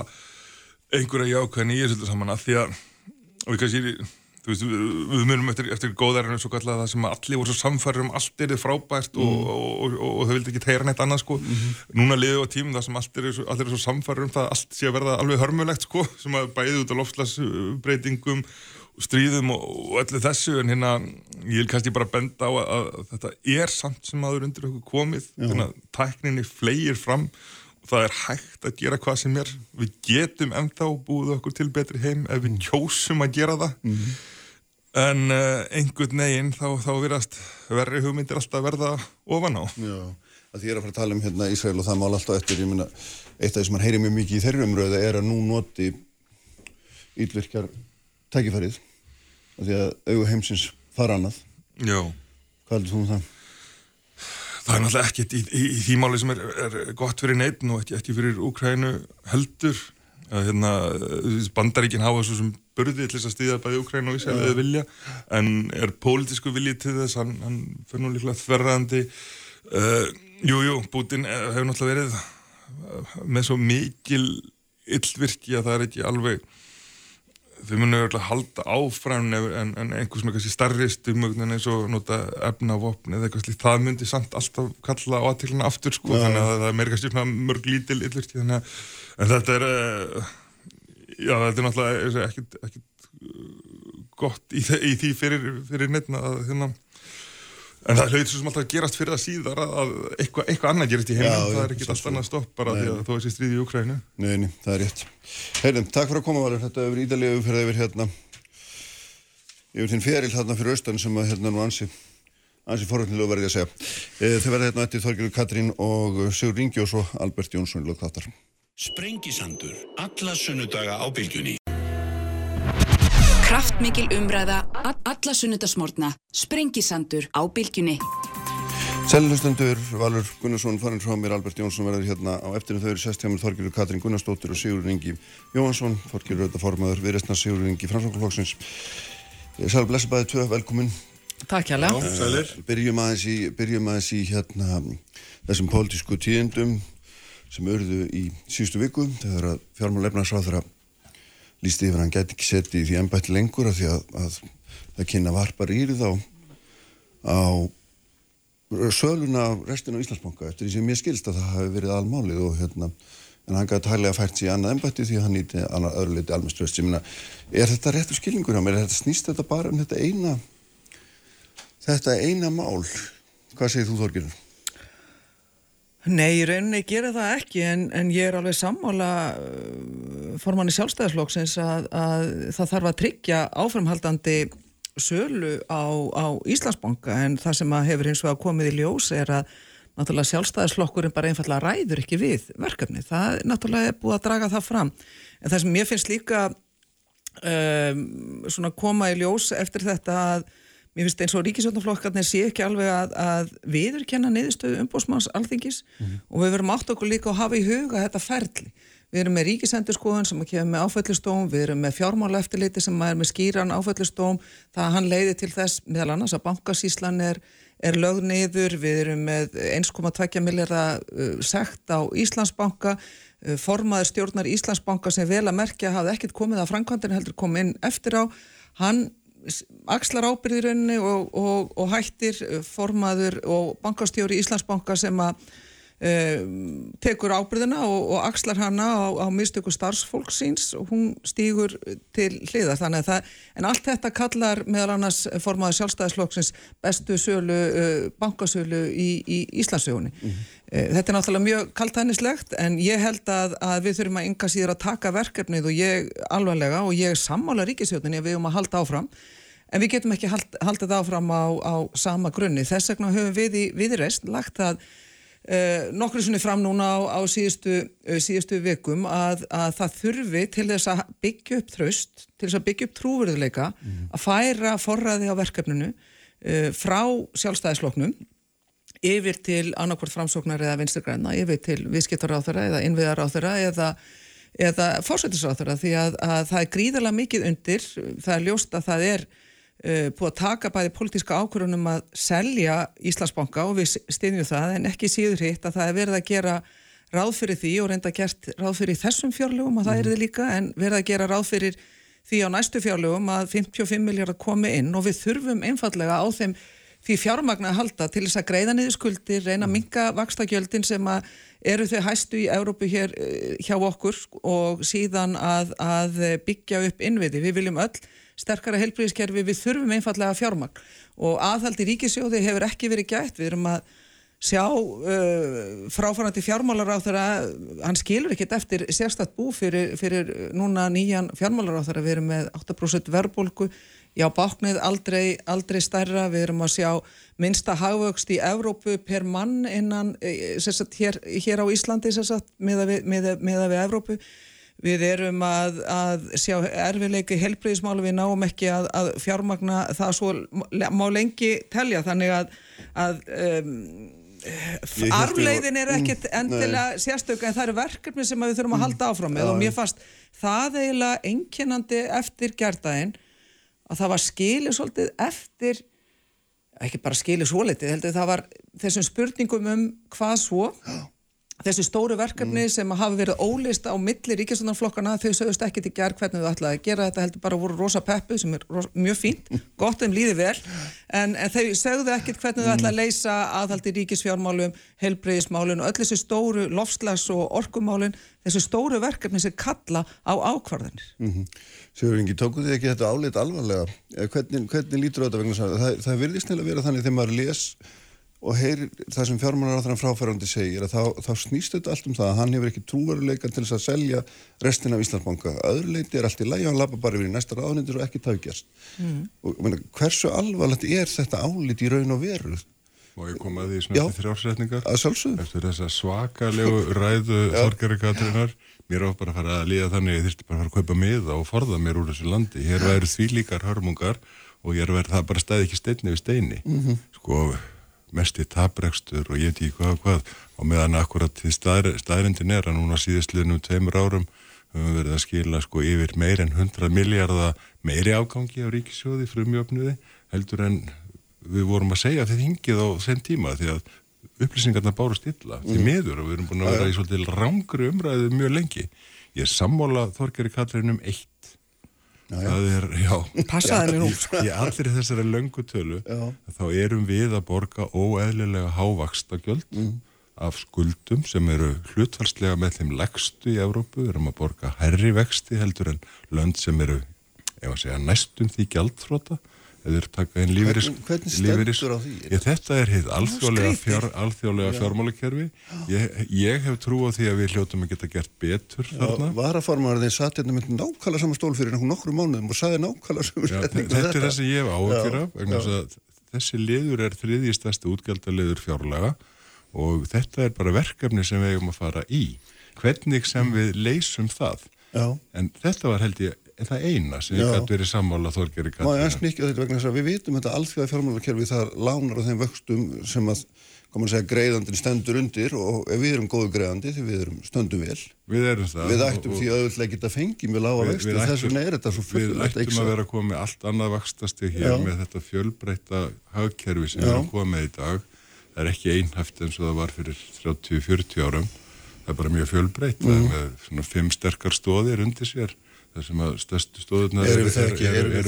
einhverja jákvæðin í þessu saman að því að, og við kannski, þú veist, við, munum eftir, eftir góðærinu svo kallega það sem allir voru svo samfærir um allt er þið frábært og, og, og, og, og þau vildi ekki teyra neitt annað sko. Núna liðið á tímum það sem allir er, svo, svo samfærir um það að allt sé að verða alveg hörmulegt sko, sem að bæði út á lofslagsbreytingum stríðum og, öllu þessu. En hérna ég vil kannski bara benda á að, að þetta er samt sem aður undir okkur komið. Þannig að tækninni flegir fram og það er hægt að gera hvað sem er. Við getum ennþá búið okkur til betri heim ef við kjósum að gera það en uh, einhvern veginn þá, þá virast verri hugmyndir alltaf verða ofan á Já, að því er að fara að tala um hérna Ísrael og það mál alltaf eftir, ég meina, eitt af því sem hann heyri mjög mikið í þeirri umröðu er að nú noti ílvirkjar tækifærið, að því að augu heimsins fara annað. Já Hvað heldur þú um það? Það er náttúrulega ekkert í, í, í því máli sem er, er gott fyrir neitt og ekki, ekki fyrir Úkrænu heldur að hérna, bandaríkinn hafa svo sem burði til þess að stýða bæði Úkrænu og Ísrael eða vilja en er pólitísku viljið til þess hann, hann fyrir nú líklega þverraðandi uh, Jú, jú, Putin eh, hefur náttúrulega verið eh, með svo mikil illvirki að það er ekki alveg þau munum örugglega halda áfram en, en, einhvers svona kannski starri stumögnin eins og nota efnavopn eða eitthvað slíkt, það myndi samt alltaf kalla á aðtilina aftur sko, þannig að það er meira kannski mörg lítil að, en þetta er uh, já, þetta er náttúrulega ekkit uh, gott í, í því fyrir, fyrir neittna að hérna En það hlautir svo sem alltaf að gerast fyrir það síðar að að eitthvað, eitthvað annað gerist í já, það er ekki allt sjálfsögðu. annað stopp bara því að þó þessi stríði í Ukrænu. Nei, nei, það er rétt. Heyrðum, takk fyrir að koma, Valur. Þetta hefur ídalegu fyrir yfir hérna, yfir þinn feril hérna fyrir austan sem að hérna nú ansi, ansi forvöldnilega verði að segja. E, þau verða hérna eftir Þorgjörgur Katrín og Sigur Ringi og svo Albert Jónsson í lokþáttar. Kraftmikil umræða, alla sunnudasmórna, sprengisandur á bylgjunni. Seljustendur, Valur Gunnarsson, farin frá mér, Albert Jónsson verður hérna á eftirinu þau eru sest hjá mér Þorgjörgur Katrín Gunnarsdóttir og Sigur Ringi Jóhansson, Þorgjörgur auðvitað formaður, viðreistna Sigur Ringi Framsóknarflokksins. Sæl blessa bæði tvö, velkomin. Takk hjálpa. Sælir. Byrjum aðeins í, byrjum aðeins í hérna þessum pólitísku tíðendum sem urðu í síðustu viku þegar að fjármál efnarsráðara lísti yfir að hann gæti ekki setið í því ennbætti lengur af því að, að það kynna varpar írið á, á söluna á restina á Íslandsbanka eftir því sem ég skilst að það hafi verið almálið og hérna en hann gæti hæglega fært sér í annað ennbætti því hann nýti annað öðru leiti almennströst ég meina, er þetta réttu skilningur hjá mér, þetta snýst þetta bara um þetta eina þetta eina mál. Hvað segir þú Þorgirður? Nei, rauninni gera það ekki en, en ég er alveg sammála uh, formanni sjálfstæðarslokksins að, að það þarf að tryggja áframhaldandi sölu á, á Íslandsbanka en það sem hefur eins og komið í ljós er að náttúrulega sjálfstæðarslokkurinn bara einfallega ræður ekki við verkefni. Það er náttúrulega búið að draga það fram. En það sem mér finnst líka um, svona koma í ljós eftir þetta að Mér finnst eins og ríkisvöldnaflokkarnir sé ekki alveg að, að viðurkenna niðurstöðu umbósmanns alþingis mm -hmm. og við verum átt okkur líka að hafa í huga þetta ferli. Við erum með ríkisendurskoðun sem kemur með áfællistóm, við erum með fjármála eftirliti sem er með skýran áfællistóm, það hann leiði til þess meðal annars að bankasíslan er, er lögð niður, við erum með 1,2 miljardar uh, sekt á Íslandsbanka, formaður stjórnar Íslandsbanka sem vel að merkja hafði ekkert komið að Frankvandin heldur komið inn eftir á, hann axlar ábyrðirunni og, og, og hættir eh, formaður og bankastjóri Íslandsbanka sem að tekur ábyrðina og, og axlar hana á, á mistöku starfsfólk síns og hún stýgur til hliða þannig að það, en allt þetta kallar meðal annars formaður sjálfstæðisflokksins bestu sölu, uh, bankasölu í, í Íslandsögunni. Mm -hmm. Þetta er náttúrulega mjög kaltænislegt en ég held að, að við þurfum að ynga síður að taka verkefnið og ég alvarlega og ég sammála ríkisjóðinni að við höfum að halda áfram en við getum ekki hald, haldið áfram á, á sama grunni. Þess vegna höfum við í viðreist lagt að uh, nokkru sinni fram núna á, á síðustu, uh, síðustu vikum að, að það þurfi til þess að byggja upp þraust, til þess að byggja upp trúverðuleika, mm. að færa forræði á verkefninu uh, frá sjálfstæðisloknum yfir til annarkvort framsóknar eða vinsturgræna, yfir til viðskiptaráþara eða innviðaráþara eða eða fórsættisráþara því að, að það er gríðarlega mikið undir, það er ljóst að það er uh, búið að taka bæði politíska ákvörunum að selja Íslandsbanka og við stiðjum það en ekki síður hitt að það er verið að gera ráð fyrir því og reynda gert ráð fyrir þessum fjárlögum og það er þið líka en verið að gera ráð fyrir því á næstu fjárlögum að 55 miljardar komi inn og við þurfum einfallega á þeim því fjármagna að halda til þess að greiða niður skuldir, reyna að minga vakstakjöldin sem að eru þau hæstu í Európu hér eh, hjá okkur og síðan að, að byggja upp innviði. Við viljum öll sterkara helbriðiskerfi, við þurfum einfallega fjármagn. Og aðhaldi ríkisjóði hefur ekki verið gætt, við erum að sjá uh, fráfærandi fjármálar á þeirra, hann skilur ekkert eftir sérstatt bú fyrir, fyrir núna nýjan fjármálar á þeirra, við erum með 8% verðbólku, já báknið aldrei, aldrei stærra, við erum að sjá minnsta hagvöxt í Evrópu per mann innan, eh, sagt, hér, hér á Íslandi með að við, við Evrópu Við erum að, að sjá erfiðleiki helbriðismálu við náum ekki að, að fjármagna það svo má lengi telja. Þannig að, að um, arfleiðin er mm, endilega sérstöku en það eru verkefni sem við þurfum að halda áfram með. og mér fannst það eiginlega enginandi eftir gerðdægin að það var skilið svolítið eftir ekki bara skilið svo litið, heldur það var þessum spurningum um hvað svo þessi stóru verkefni mm. sem hafa verið ólist á milli ríkjastofnarflokkana þau sögust ekki til gerð hvernig þau ætlaði að gera þetta heldur bara voru rosa peppu sem er rosa, mjög fínt, gott um líði vel en, en þau sögðu ekkit hvernig þau ætlaði að leysa aðhaldi ríkisfjármálum helbreyðismálun og öll þessi stóru lofslags og orkumálun, þessi stóru verkefni sem kalla á ákvarðanir mm -hmm. Sigur Ingi, tókuð þið ekki þetta álit alvarlega? Eh, hvernig, hvernig lítur þetta vegna það, það virðist og heyr það sem fjármálar á þannig fráfærandi segir að þá, þá snýst þetta allt um það að hann hefur ekki trúveruleikan til þess að selja restin af Íslandsbanka. Öðruleiti er allt í læg og hann lapar bara yfir í næsta ráðnindir og ekki tafgjast. Mm. Og meni, hversu alvarlegt er þetta álit í raun og veru? Og ég kom að því þrjársetningar. Að sjálfsögðu. Eftir þessa svakalegu ræðu þorgari Katrínar, mér á bara að fara að liða þannig ég þurfti bara að fara að kaupa miða og forða mér úr þessu landi. Hér væri því líkar hörmungar og ég er verið það bara stæði ekki steinni við steini. Mm -hmm. Sko mest í tabrekstur og ég veit ekki hvað og hvað og meðan akkurat því staðrindin er að núna síðastliðnum tveimur árum höfum við verið að skila sko yfir meir en 100 miljardar meiri ágangi á ríkisjóði frumjöfnuði heldur en við vorum að segja þetta hingið á þenn tíma því að upplýsingarna bárust illa mm. því miður og við erum búin að vera í svolítið rángri umræðu mjög lengi ég er sammála Þorgeri Katrinum eitt. Það er, já. Passaði mér nú. í allir þessari löngu tölu þá erum við að borga óeðlilega hávaksta gjöld mm. af skuldum sem eru hlutfalslega með þeim leggstu í Evrópu. Við erum að borga herri vexti heldur en lönd sem eru ef að segja næstum því gjaldfróta eða þeir taka inn lífeyris Hvernig- stendur á því? Ég, þetta er hitt alþjóðlega, fjár, alþjóðlega fjármálakerfi. Ég, ég hef trú á því að við hljótum að geta gert betur þarna. Varaformaður þeir satt hérna með nákvæmlega saman stól fyrir einhvern nokkru mánuðum og saði nákvæmlega saman Já, þetta er það sem ég hef áhugir af þessi liður er þriðji stærsti útgjaldaliður fjárlaga og þetta er bara verkefni sem við eigum að fara í. Hvernig sem við leysum það. Já. en þetta var held ég það eina sem ég gæti verið sammála Þorgeri Má ég aðeins mikið þetta vegna þess að við vitum þetta alþjóða fjármálakerfi það lánar á þeim vöxtum sem að koma að segja greiðandin stendur undir og ef við erum góðu greiðandi því við erum stöndum vel við erum það við og- ættum og- því auðvitað geta fengið með lága Við- við og þess vegna er þetta svo Við fullilegt ættum að vera að koma með allt annað vakstasti hér Já. með þetta fjölbreyta hagkerfi sem Já. við erum komið í dag. Það er ekki einhæft eins og það var fyrir 30-40 árum. Það er bara mjög fjölbreytt. Það Mm. með svona fimm sterkar stóðir undir sér. Það sem að stærstu þá ekki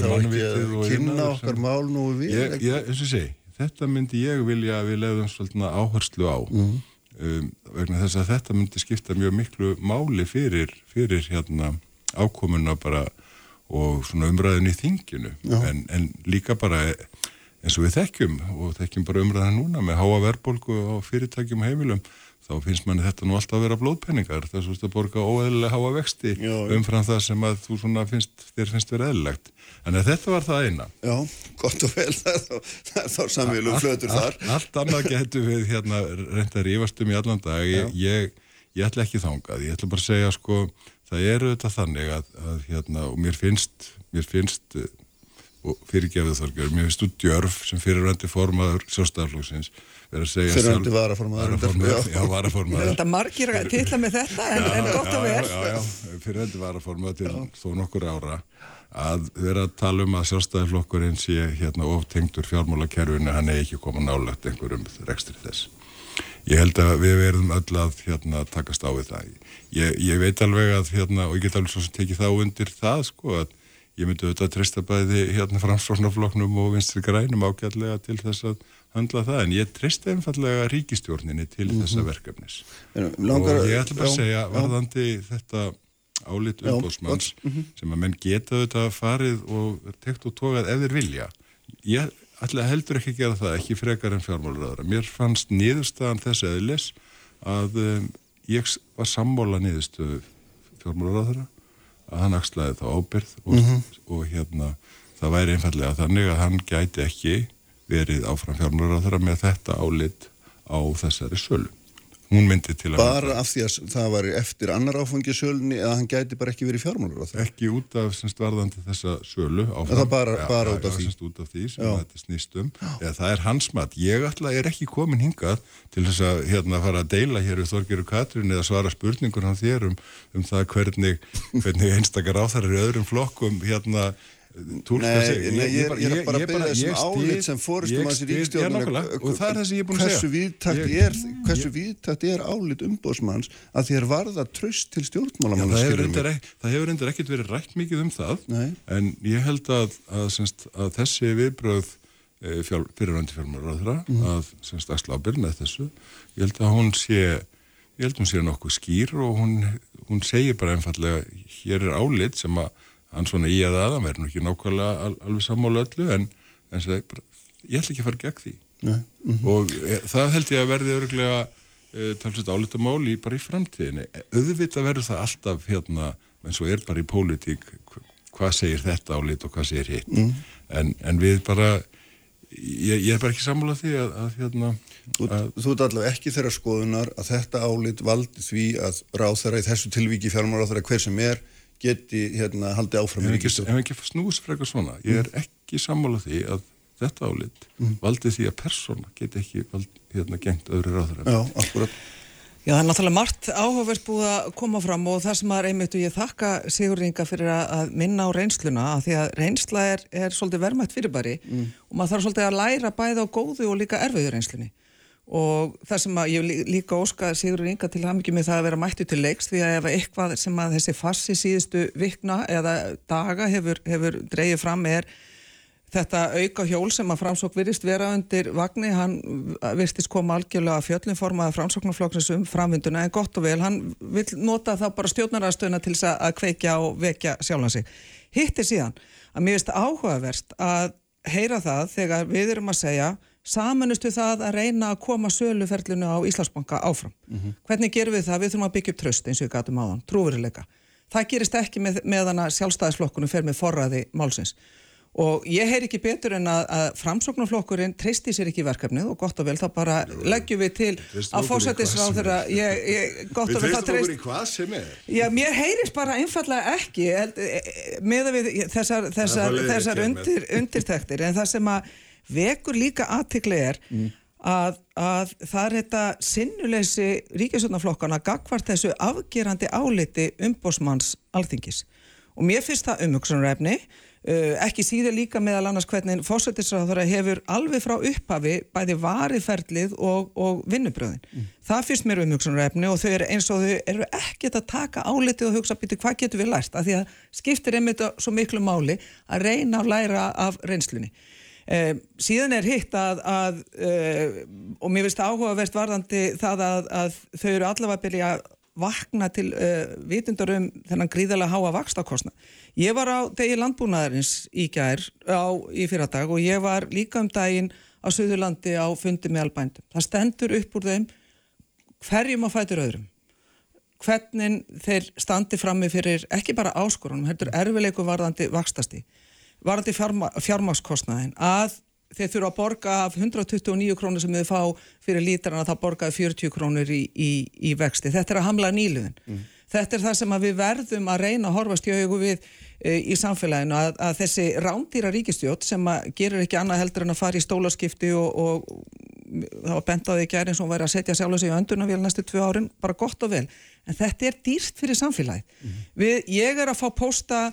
mannvitið og að kynna okkar mál nú við Ég, ég, eins og ég segi, þetta myndi ég vilja að við leiðum svolítið áherslu á. Mhm. um, vegna þess að þetta myndi skipta mjög miklu máli fyrir, fyrir hérna ákomuna bara og svona umræðin í þinginu. En, en líka bara eins og við þekkjum og þekkjum bara umræðin núna með háa verðbólgu á fyrirtækjum og heimilum þá finnst manni þetta nú alltaf að vera blóðpenningar svo að borga óeðlilega háa vexti Já, umfram það sem að þú finnst, þér finnst vera eðlilegt. En þetta var það eina. Já, gott og vel það er þá, samvílu flötur þar. allt, allt annað getur við hérna reynda að rífast um í allan dag. Ég, ég, ég ætla ekki þangað, ég ætla bara að segja sko, það eru þetta þannig að, að hérna, og mér finnst mér finnst eh, og fyrirgefið þorgar, mér finnst þú djörf sem fyrirvændi formaður sjálfstæðarflóksins verið að segja Fyrrverandi sjálf- varaformaður, já. já, varaformaður Þetta margir að titla með þetta en, en gott og vel. Já, já, já, fyrirvændi varaformaður til þó nokkur ára að vera að tala um að sjálfstæðarflokkurinn sé hérna oftengtur fjármálakerfinu, hann er ekki koma nálagt einhverjum rekstri þess. Ég held að við verðum öll að hérna, takast á við það. Ég, ég veit alveg að, hérna, og ég get alveg svo sem tekið þá undir það, sko, að ég myndi auðvitað að treysta bæði hérna framsvörnafloknum og vinstri grænum ágætlega til þess að handla það, en ég treysta einfallega ríkistjórninni til þessa verkefnis. En langar- og ég ætla bara að já, segja, já. varðandi þetta álit Já, umbóðsmanns, gott, mhm. sem að menn geta auðvitað farið og tekt og tókað ef þeir vilja. Ég ætla heldur ekki að gera það, ekki frekar en fjármáluröðara. Mér fannst niðurstaðan þess eðlis að um, ég var sammála niðurstöðu fjármáluröðara, að hann axlaði þá ábyrð og, Mhm. og hérna það væri einfallega þannig að hann gæti ekki verið áfram fjármáluröðara með þetta álit á þessari sölu. Hún myndi til að bara af því að það var eftir annar áfangi sölunni eða hann gæti bara ekki verið fjármálur á það ekki út af semst varðandi þessa sölu áfram. Það bara- bara út af því. semst út af því sem Já. þetta snýst um eða það er hans mat, ég ætla er ekki komin hingað til þess að hérna fara að deila hér við Þorgeru Katrin eða svara spurningur hann þér um, um það hvernig, hvernig einstakar áþarir öðrum flokkum hérna túlka Nei, sig nei, ég er- ég er bara að biðja þessum ég álit sem ég styð- ríkstjórnum Já, nákvæmlega, og það er það sem ég er búin að segja. hversu víðtækt Ég- er, er álit umbóðsmanns að þér varða tröst til Já, stjórnmálamanna það, hefur reyndar ekkert verið rætt mikið um það Nei. en ég held að, að, semst, að þessi viðbröð e, fjál, fyrirvændi fjármálaráðra Mhm. að semst að slábir með þessu ég held að hún sé ég held að hún sé nokkuð skýr og hún, hún segir bara einfallega hér er álit sem að hann svona í að aðan verður nú ekki nákvæmlega al, alveg sammála öllu en, en segi, bara, ég ætla ekki að fara gegn því Nei. mhm. og e, það held ég að verði öruglega e, talsett álitamál í bara í framtíðinni E, auðvitað verður það alltaf hérna, eins og er bara í pólitík hva- hvað segir þetta álit og hvað segir hitt Mm. en, en við bara ég, ég er bara ekki sammála því að, að hérna að, þú ert allavega ekki þeirra skoðunar að þetta álit valdi því að ráþæra í þessu tilvíki fjármálaráþæra hver sem er geti hérna haldið áfram ef ekki, snús frekar svona ég er ekki sammála því að þetta álit valdi því að persóna geti ekki vald, hérna gengt öðru ráður Já, akkurat. Já, það er náttúrulega margt áhugavert búið að koma fram og það sem að einmitt og ég þakka Sigur Inga fyrir að- að minna á reynsluna að því að reynsla er, er svolítið verðmætt fyrirbæri og maður þarf svolítið að læra bæði á góðu og líka erfiðu reynslunni og það sem að ég lí- líka óska Sigur Inga til hamingi með það að vera mættu til leiks því að ef eitthvað sem að þessi fassi síðustu vikna eða daga hefur, hefur dreigið fram er þetta auka hjól sem að framsók virðist vera undir vagni, hann virðist koma algjörlega að fjöllum formaða framsóknarflokksins um framvinduna en gott og vel, hann vil nota það bara stjórnarastöðuna til þess að- kveikja og vekja sjálfan sig. Hitt er síðan að mér finnst áhugaverst að heyra það þegar við erum að segja samanustu það að reyna að koma söluferlinu á Íslandsbanka áfram. Hvernig gerum við það? Við þurfum að byggja upp tröst eins og við gatum áðan, trúveruleika. Það gerist ekki með, með hana sjálfstæðisflokkunum fer með forræði málsins. Og ég heyr ekki betur en að, að framsóknarflokkurinn treysti sér ekki í verkefnið og gott og vel þá bara leggjum við til að fórsættisráð þeirra, ég, ég, gott og vel það treyst. í hvað sem er. Já, mér heyrist bara einfallega ekki e- e- með að við þessar, þessar, þessar undir, undirtektir en það sem að vekur líka aðtikli er að, að það er þetta sinnuleysi ríkisvöldnaflokkana gagvart þessu afgerandi áliti umbósmanns alþingis og mér finnst það umhugsunarefni uh, ekki síður líka meðal annars hvernig fósættisráðara hefur alveg frá upphafi bæði variðferlið og, og vinnubröðin. Það finnst mér umhugsunarefni og þau eru eins og þau eru ekkert að taka álitið og hugsa býtu hvað getur við lært af því að skiptir einmitt svo miklu máli að reyna að læra af reynslunni. Um, síðan er hitt að, að uh, og mér finnst áhugavert varðandi það að, að þau eru allavega að byrja að vakna til uh, vitundar um þennan gríðarlega háa vakstakostna. Ég var á degi landbúnaðarins í gær á, í fyrradag og ég var líka um daginn á Suðurlandi á fundi með albændum. Það stendur upp úr þeim hverjum að fætur öðrum hvernig þeir standi frammi fyrir ekki bara áskorunum, heldur erfileiku varðandi vakstasti, varðandi fjárma, fjármakskostnaðin, að þeir þurfa að borga af 129 krónur sem þau fá fyrir lítrana þá borgaði 40 krónur í, í, í vexti. Þetta er að hamla nýluðin. Þetta er það sem við verðum að reyna að horfast í augu við e, í samfélaginu að, að þessi rándýra ríkistjótt sem að gerir ekki annað heldur en að fara í stólaskipti og, og það var bent á því ekki eins og hún væri að setja sjálf sig í öndunarvél næstu tvö árin, bara gott og vel en þetta er dýrt fyrir samfélagið við, ég er að fá pósta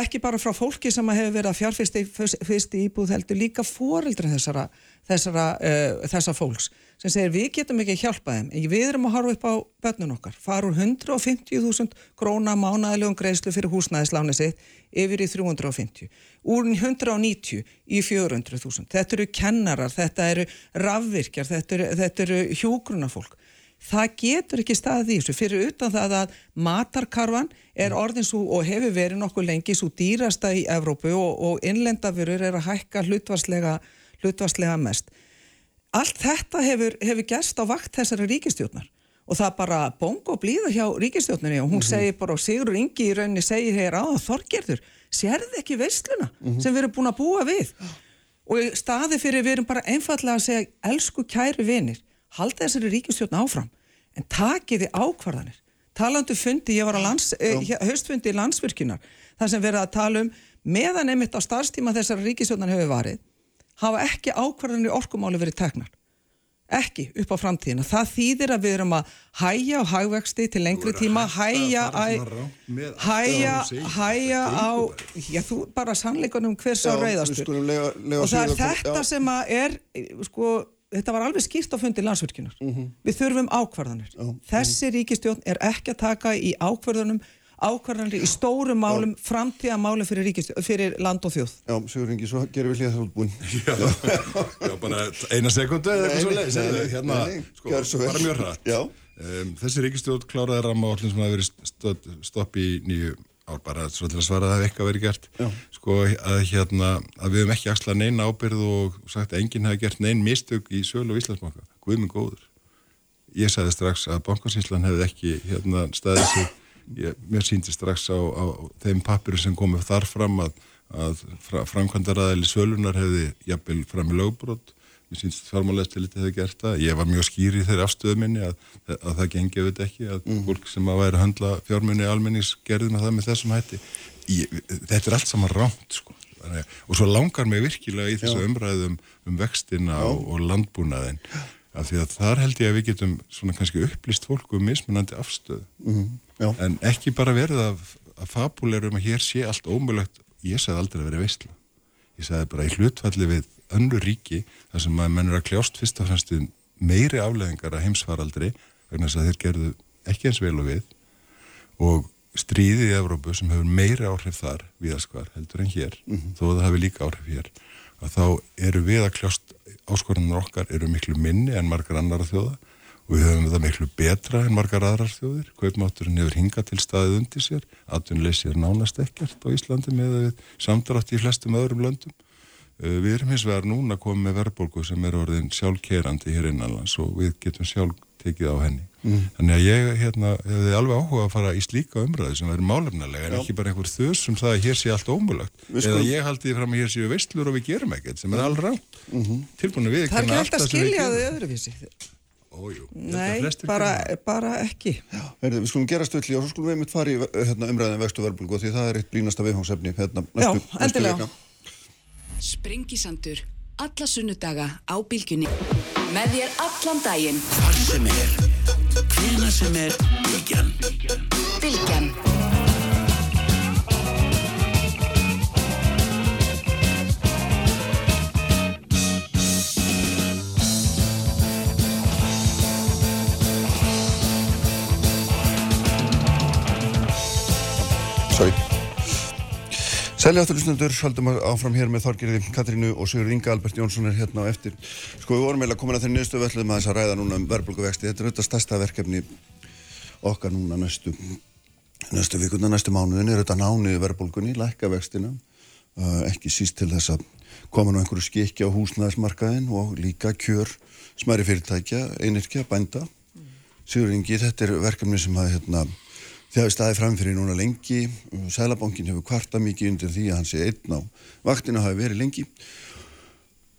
ekki bara frá fólki sem hefur verið að fjárfyrsti fyrst íbúð heldur líka foreldra þessara, þessara uh, þessa fólks sem segir við getum ekki að hjálpa þeim. En við erum að horfa upp á börnun okkar. Fara úr 150.000 króna mánaðilegum greiðslu fyrir húsnæðisláni sitt yfir í 350 úr 190 í 400.000 þetta eru kennarar, þetta eru rafvirkjar, þetta eru, eru hjúgrunafólk það getur ekki staðið í þessu. Fyrir utan það að matarkarfan er orðin svo og hefur verið nokkuð lengi svo dýrasta í Evrópu og, og innlendafurur er að hækka hlutvarslega, hlutvarslega mest. Allt þetta hefur, hefur gerst á vakt þessari ríkistjórnar og það bara bongo blíða hjá ríkistjórnarni og hún segir bara og Sigur Ingi í rauninni segir hér á Þorgerður, sérði ekki veisluna sem við erum búin að búa við? Og staði fyrir við erum bara einfallega að segja elsku kæru vinir halda þessari ríkistjórn áfram en takiði ákvarðanir. Talandu fundi, ég var á lands, eh, haustfundi í landsvirkjunar, þar sem verið að tala um meðan einmitt á starfstíma þessari ríkistjórnar hefur varið hafa ekki ákvarðanir orkumáli verið teknar. Ekki upp á framtíðina. Það þýðir að við erum að hæja á hagvexti til lengri tíma hæja hæja hæja á já þú bara sannleikunum hvers á reyðastur og það er þetta sem að er sko þetta var alveg skýrt á fundi landsvirkjunar. Við þurfum ákvarðanir. Þessi ríkistjórn er ekki að taka í ákvarðanum ákvarðanir í stórum málum framtíðamálum fyrir, fyrir land og þjóð. Já, Sigur Ingi, svo gerum við hlýða það útbúin. Já, já, bara eina sekundu eða eitthvað svo leiðis hérna, sko, bara mjög hrætt um, Þessi ríkistjórn kláraði ramma allir sem hafi verið stopp í nýju bara svo til að svara að eitthvað verið gert. Já. sko að hérna að við hefum ekki axlað neina ábyrð og sagt að enginn hafi gert neinn mistök í sölu og Íslandsbanka. Guð minn góður. Ég sagði strax að bankasíslan hefði ekki hérna staðið sig. Ég, mér síndi strax á, á þeim pappiru sem komið þar fram að, að fra, framkvæmdaræðili sölunar hefði jafnvel fram í lögbrot mér síndist fjármálæstiliti hefði gert það. Ég var mjög skýr í þeirri afstöðu minni að, að það gengi auðvitað ekki að mm. fólk sem að væri að höndla fjármunni almennings gerði með það með þessum hætti. Ég, þetta er allt saman rámt sko. og svo langar mig virkilega í þessu umræðum um vextina og, og landbúnaðin af því að þar held ég að við getum svona kannski upplýst fólku um mismunandi afstöðu. Mm. En ekki bara verið að, að fabulerum að hér sé allt ómulagt ég sagði aldrei að vera veistla ég sagði bara í hlutfalli við önnu ríki þar sem að menn er að kljást fyrst og fremst meiri afleðingar að heimsfaraldri vegna þess að þeir gerðu ekki eins vel og við og stríðið í Evrópu sem hefur meiri áhrif þar viðaskvar heldur en hér mm -hmm. þó að það hefur líka áhrif hér að þá eru við að kljást áskorunar okkar eru miklu minni en margar annar þjóða og við höfum það miklu betra en margar aðrar þjóðir. Kaupmátturinn hefur hingað til staðið undir sér. Atvinnleysi er nánast ekkert á Íslandi með samdrátt í flestum öðrum löndum. Uh, við erum hins vegar núna komið með verðbólgu sem er orðin sjálfkerandi hér innanlands og við getum sjálf tekið á henni. Mm. Þannig að ég hérna, hefði alveg áhuga að fara í slíka umræði sem verður málefnilega en Já. ekki bara einhver þus sem það að hér sé allt ómulagt. Eða ég haldi því fram að hér séu veistlur og við gerum ekkert sem er rátt. Mm -hmm. Tilbúinu við. Það er ekki alltaf að skilja þau öðruvísi. Ójú. Nei, bara, bara ekki. Já, heyrðu, við skulum gera stöðli og svo skulum við mitt fara í hérna, umræðin um vextu verbulgu því það er eitt blínasta viðfangsefni hérna, næstu, Já, næstu Sprengisandur, alla sunnudaga á bylgjunni. Með þér allan daginn. Hvar sem er, hvena sem er, bylgjan. Bylgjan. Sorry. Sæli átturlustundur, haldum áfram hér með Þorgirði Katrínu og Sigur Inga Albert Jónsson er hérna á eftir. Sko við vorum eiginlega komin að þeirri nýðustu völdum að þess að ræða núna um verðbólguvexti. Þetta er auðvitað stærsta verkefni okkar núna næstu, næstu vikuna, næstu mánuðin er auðvitað nániði verðbólgunni, lækka vextina, uh, ekki síst til þess að koma nú einhverju skikki á húsnæðismarkaðin og líka kjör smæri fyrirtækja, einirkja, bænda. Sigur Ingi, þetta er verkefni sem að hérna Þegar við staðið framfyrir núna lengi, Sælabankin hefur kvarta mikið undir því að hann sé einn á vaktinu hafi verið lengi.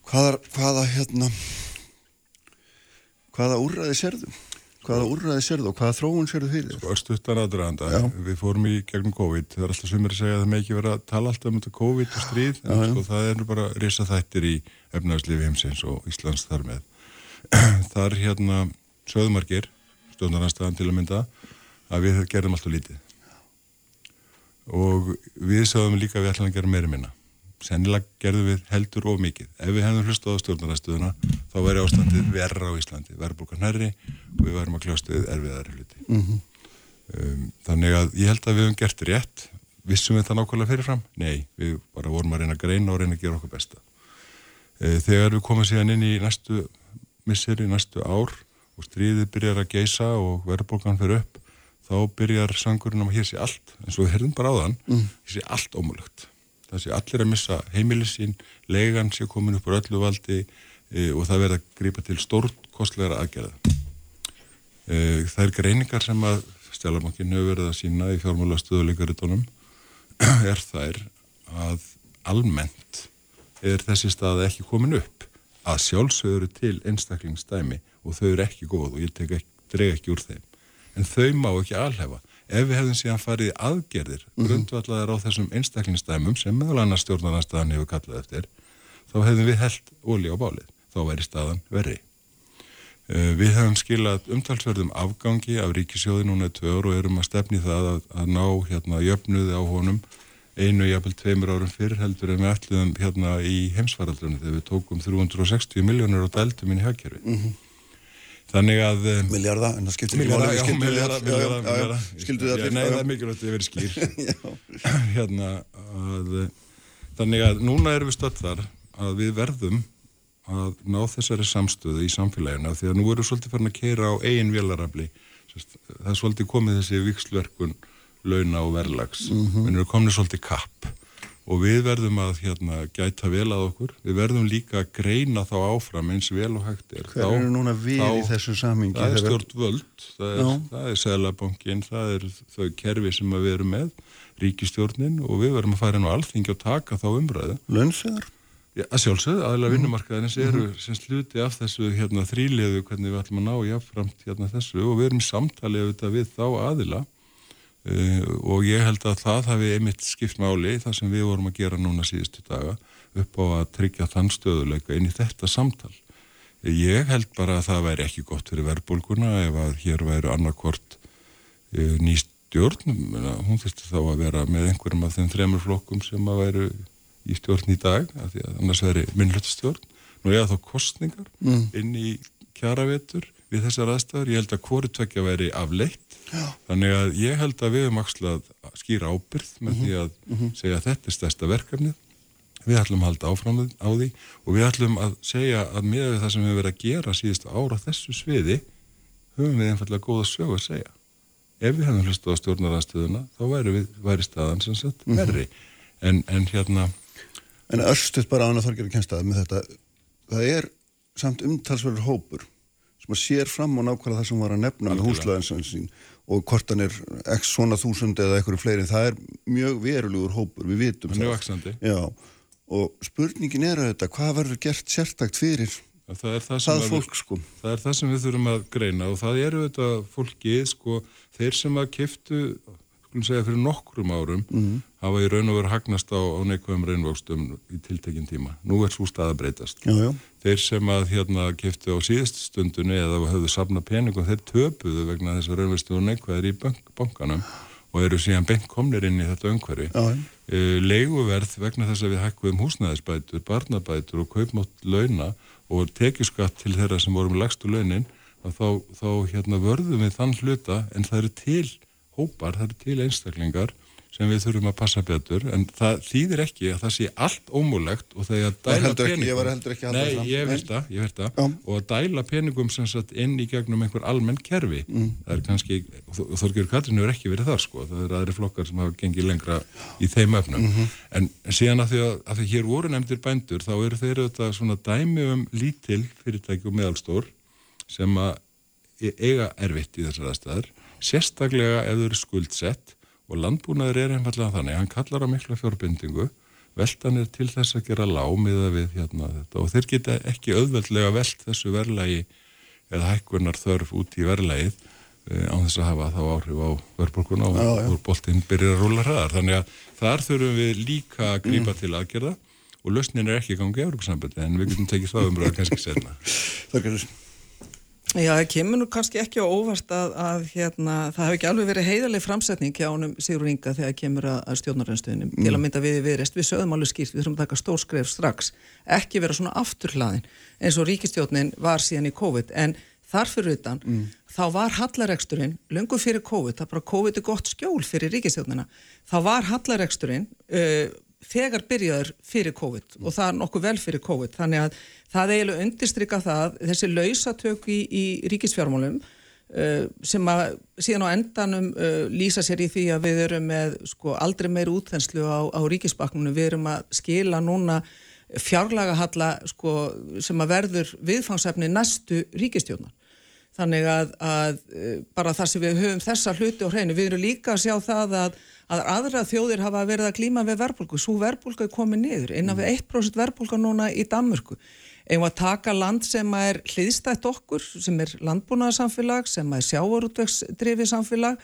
Hvaða, hvaða, hérna, hvaða úrraði serðu? Hvaða úrraði serðu og hvaða þróun serðu fyrir? Sko, stuttan aðdraðanda. Við fórum í gegnum COVID. Það er alltaf sumir að segja að það með ekki vera að tala alltaf um COVID og stríð. Já, en sko, það er bara risa þættir í efnagslifi heimsins og Íslands þar með. Það er hérna söðumarkir, stjórnarnarstaðan til að mynda að við gerðum alltaf lítið. Og við sáðum líka að við ætlum að gera meira minna. Sennilega gerðum við heldur of mikið. Ef við hefðum hlustað á stjórnarastöðuna þá væri ástandið verra á Íslandi. Verðbúkan herri og við værum að kljóstuð erfiðari hluti. Mm -hmm. um, þannig að ég held að við hefum gert rétt. Vissum við það nákvæmlega fyrirfram? Nei, við bara vorum að reyna að greina og reyna að gera okkur besta. Uh, þegar við komum síðan inn í næstu misseri, næstu ár og stríðið byrjar að geisa og verðbúkan fyrir upp þá byrjar sangurinn um að hér sé allt, og við herðum bara á þann, mm. hér sé allt ómulagt. Það sé allir að missa heimilisín, legan sé komin upp á öllu valdi e, og það verða að grípa til stórt kostlegra aðgerða. E, það er greiningar sem að stjálfmankin hefur verið að sína í fjármála stöðuleikaritónum er þær að almennt er þessi stað ekki komin upp að sjálfsöguru til einstaklingsstæmi og þau eru ekki góð og ég ekki, dreg ekki úr þeim en þau má ekki alhefa. Ef við hefðum síðan farið aðgerðir, mm -hmm. grundvallaðar á þessum einstaklingsdæmum sem meðal annars stjórnarnarstaðan hefur kallað eftir, þá hefðum við held óli á bálið. Þá væri staðan verri. Uh, við hefum skilað umtalsverðum afgangi af ríkisjóði núna í tvö og erum að stefni það að, að ná hérna jöfnuði á honum einu jafnvel tveimur árum fyrr heldur en við ætluðum hérna í heimsvaraldrunni þegar við tókum 360 miljónur á dæltum inn í hagkerfi. Mm -hmm. Þannig að... Eh, miljarda, en það skiptir ekki máli. Já, miljarda, miljarda. Skildu það til? Nei, það er mikilvægt að vera skýr. hérna, að, þannig að núna erum við stödd þar að við verðum að ná þessari samstöðu í samfélagina því að nú erum við svolítið farin að keira á eigin vélarafli. Það er svolítið komið þessi vikslverkun, launa og verlags. Mm -hmm. Við erum komið svolítið kapp og við verðum að hérna, gæta vel að okkur, við verðum líka að greina þá áfram eins vel og hægt er. Hver eru núna við þá, í þessu samingi? Það er stjórn völd, það er, er selabankin, það er þau kerfi sem við erum með, ríkistjórnin og við verðum að fara inn á alþingi og taka þá umræðu. Lönnsvegar? Já, sjálfsögðu, aðlega mm. vinnumarkaðinins eru mm. sem sluti af þessu hérna, þríliðu hvernig við ætlum að ná jáfnframt hérna, þessu og við erum í samtali við þá aðila Uh, og ég held að það hafi einmitt skipt máli það sem við vorum að gera núna síðustu daga upp á að tryggja þann stöðuleika inn í þetta samtal. Ég held bara að það væri ekki gott fyrir verðbólguna ef að hér væri annarkvort uh, eh, nýst stjórn hún þurfti þá að vera með einhverjum af þeim þremur flokkum sem að væru í stjórn í dag annars veri minnlöftstjórn nú eða þá kostningar mm. inn í kjaravetur við þessar aðstæður, ég held að hvori tvekja veri afleitt Já. Þannig að ég held að við erum að skýra ábyrð með mm -hmm. því að mm -hmm. segja að þetta er stærsta verkefnið. Við ætlum að halda áfram á því og við ætlum að segja að með það sem við verðum að gera síðustu ára þessu sviði höfum við einfallega góða sög að segja. Ef við hefum hlustið á stjórnarastöðuna þá væri, við, væri staðan sem sett mhm. verri. En, en hérna En örstuðt bara án að þorgjara kennstaði með þetta, það er samt umtalsverður hópur að sér fram á nákvæmlega það sem var að nefna með húslæðinsan sín og hvort hann er x svona þúsund eða eitthvað fleiri, það er mjög verulegur hópur, við vitum það. Mjög aksandi. Já, og spurningin er að þetta, hvað verður gert sértakt fyrir það, það, það fólk sko? Það er það sem við þurfum að greina og það eru þetta fólki, sko, þeir sem að kiftu skulum segja fyrir nokkrum árum mm -hmm. hafa í raun og veru hagnast á, á neikvæðum reynvöxtum í tiltekinn tíma. Nú er svo stað að breytast. Já, já. Þeir sem að hérna keftu á síðust stundunni eða höfðu safna peningum, þeir töpuðu vegna þess að reynvöxtu og neikvæðir í bank, bankanum og eru síðan benk komnir inn í þetta öngveri. E, leiguverð vegna þess að við hækkuðum húsnæðisbætur, barnabætur og kaupmátt launa og tekjuskatt til þeirra sem voru með lagstu launin, þá, þá hérna, vörðum við þann hluta en það eru til hópar, það eru til einstaklingar sem við þurfum að passa betur en það þýðir ekki að það sé allt ómúlegt og þegar dæla peningum það ég veist það, ég veist það. Og að dæla peningum sem sagt inn í gegnum einhver almenn kerfi mm. það er kannski, og Þorgjör Katrin hefur ekki verið þar sko, það eru aðri flokkar sem hafa gengið lengra í þeim öfnum mm -hmm. en síðan að því að, að því hér voru nefndir bændur þá eru þeir auðvitað svona dæmi um lítil fyrirtæki og meðalstór sem að e- eiga erfitt í þessar aðstæðar sérstaklega ef þau eru skuldsett og landbúnaður er einfallega þannig, hann kallar á mikla fjórbindingu, veldan er til þess að gera lámiða við hérna þetta og þeir geta ekki auðveldlega veld þessu verðlægi eða hækkunar þörf út í verðlægið e, á þess að hafa þá áhrif á verðbólkuna og, og boltinn byrjar að rúla hraðar. Þannig að þar þurfum við líka að grípa mm. til aðgerða og lausnin er ekki gangið á Európa-sambandi en við getum tekið það umröða kannski senna. Já, það kemur nú kannski ekki á óvart að, að hérna, það hef ekki alveg verið heiðarlega framsetning hjá honum Sigur Inga þegar kemur að, að stjórnaröðnstöðunum mm. til að mynda við viðrest. Við sögum alveg skýrt, við þurfum að taka stórskref strax, ekki vera svona afturhlaðin eins og ríkistjórnin var síðan í COVID en þarfur utan mm. þá var hallaregsturinn, löngu fyrir COVID, það bara COVID er gott skjól fyrir ríkistjórnina, þá var hallaregsturinn uh, þegar byrjaður fyrir COVID mm. og það er nokkuð vel fyrir COVID. Þannig að það eiginlega undirstryka það þessi lausatök í, í ríkisfjármálum uh, sem að síðan á endanum uh, lýsa sér í því að við erum með sko, aldrei meir útþenslu á, á ríkisbaknum við erum að skila núna fjárlagahalla sko, sem að verður viðfangsefni næstu ríkistjórnar þannig að, að uh, bara það sem við höfum þessa hluti á hreinu, við erum líka að sjá það að að aðra þjóðir hafa verið að klíma við verbulgu, svo verbulga er komið niður, innan við 1% verbulga núna í Danmörku. Eða að taka land sem er hliðstætt okkur, sem er landbúnaðarsamfélag, sem er sjávarútvegsdrifið samfélag,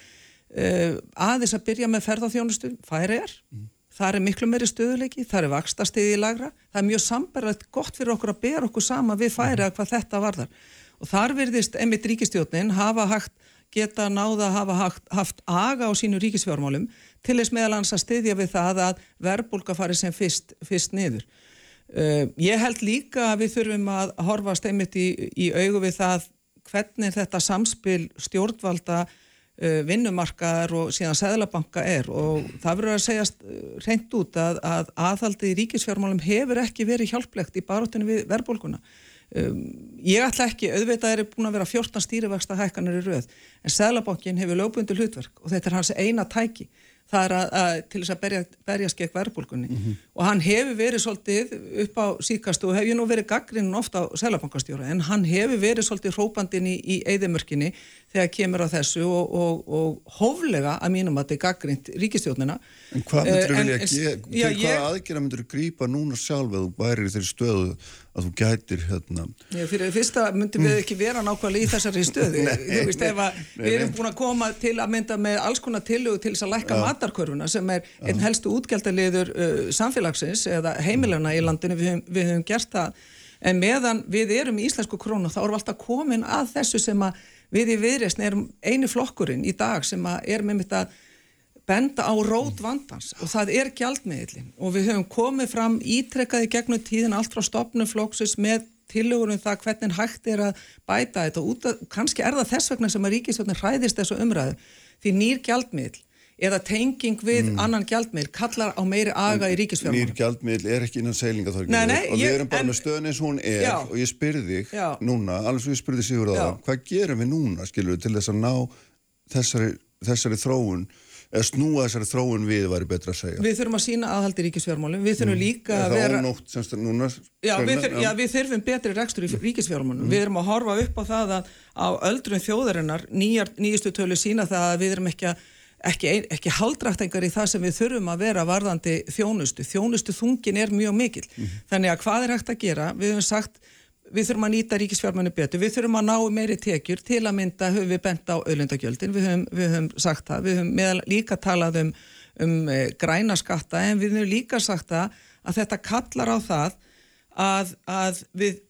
uh, aðeins að byrja með ferðarþjónustu, færi er, mm. það er miklu meiri stöðuleiki, það er vaksta stiði í lagra, það er mjög sambarlegt gott fyrir okkur að bera okkur sama við færi að hvað þetta varðar. Og þar verðist emitt ríkistjónin hafa hægt geta náða að hafa haft, haft aga á sínu ríkisfjármálum til þess meðalans að styðja við það að verbulga fari sem fyrst, fyrst niður. Uh, ég held líka að við þurfum að horfa steinmitt í, í augu við það hvernig þetta samspil stjórnvalda uh, vinnumarkaðar og síðan Sæðlabanka er og það verður að segjast uh, reynd út að, að aðhaldi í ríkisfjármálum hefur ekki verið hjálplegt í baróttinu við verbulguna. Um, ég ætla ekki, auðvitað er búin að vera 14 stýrivexta hækkanir í rauð en Sæðlabankin hefur lögbundu hlutverk og þetta er hans eina tæki. Það er að, að, til þess að berja, berja skekk verðbólkunni mm -hmm. og hann hefur verið svolítið upp á síkastu og hefur nú verið gaggrinn ofta á selabankastjóra en hann hefur verið svolítið hrópandin í, í eðimörkinni þegar kemur á þessu og, og, og hóflega að mínum að þetta er gaggrind ríkistjónina En hvað myndur þú vilja, til hvaða aðgjörða myndur þú grípa núna sjálf eða þú bærir þeirri stöðu að þú gætir hérna? Já, fyrir fyrsta myndum við ekki vera nákvæmlega í þessari stöðu. Nei, þú veist, ef að við erum búin að koma til að mynda með alls konar tilögu til þess að lækka ja. matarkörfuna sem er ja. einn helstu útgjaldaliður uh, samfélagsins eða heimilana í landinu, við, við höfum en meðan við erum í íslensku krónu þá erum við alltaf komin að þessu sem að við í viðreysn erum einu flokkurinn í dag sem er með mitt að benda á rót vandans og það er gjaldmiðlin og við höfum komið fram ítrekkaði gegnum tíðin allt frá stopnum flóksus með tillögurum það hvernig hægt er að bæta þetta og kannski er það þess vegna sem að ríkisvöldin hræðist þessu umræðu því nýr gjaldmiðl eða tenging við mm. annan gjaldmiðl kallar á meiri aga í ríkisfjármála Nýr gjaldmiðl er ekki innan seilingaþorginu og við erum bara en, með stöðin eins hún er já, og ég spyrði þig já. núna, alveg svo ég spyrði Sigur á það hvað gerum við núna, skilur við, til þess að ná þessari, þessari þróun eða snúa þessari þróun við væri betra að segja. Við þurfum að sína aðhaldi ríkisfjármálum, við þurfum mm. líka að vera... Það ónótt semst núna... Já, við, þurfum, já, við þurfum betri rekstur í ríkisfjármálum. Mm. Við erum að horfa upp á það að á öldrun þjóðarinnar nýjar, ekki ekki, haldræktingar í það sem við þurfum að vera varðandi þjónustu. Þjónustu þungin er mjög mikil. Mm. Þannig að hvað er hægt að gera? Við höfum sagt við þurfum að nýta ríkisfjármennu betur, við þurfum að ná meiri tekjur til að mynda höfum við bent á auðlundagjöldin, við höfum, við höfum sagt það, við höfum meðal, líka talað um, um e, græna skatta en við höfum líka sagt það að þetta kallar á það að, að við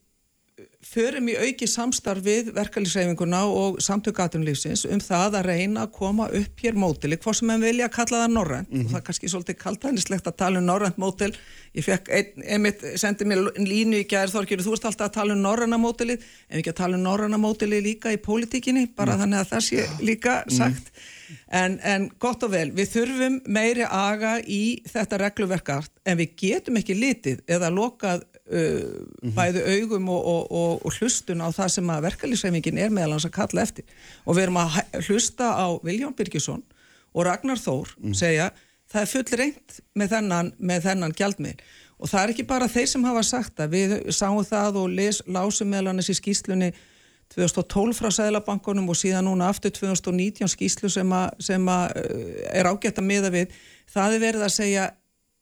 förum í auki samstarf við verkefliðsreifinguna og samtökatunlýfsins um það að reyna að koma upp hér mótili, hvort sem en vilja að kalla það Norrand mm -hmm. og það er kannski svolítið kaltænislegt að tala um Norrand mótil ég fekk ein, einmitt, sendið mér línu í gæðir Þorgjörður, þú veist alltaf að tala um Norranda mótilið, en ekki að tala um Norranda mótilið líka í pólitíkinni, bara mm. þannig að það sé líka mhm. sagt mm. en, en gott og vel, við þurfum meiri aga í þetta regluverkart en við getum ekki litið eða lokað uh, mm -hmm. bæði augum og, og, og, og hlustun á það sem að verkefliðsreifingin er meðal hans að kalla eftir og við erum að hlusta á Vilján Birgisson og Ragnar Þór mm. segja það er full reynd með þennan, þennan gjaldmiðl og það er ekki bara þeir sem hafa sagt að við sáum það og les, lásum meðal hans í skýslunni 2012 frá Sæðlabankunum og síðan núna aftur 2019 skýslu sem, a, sem a, uh, er ágætt að miða við það er verið að segja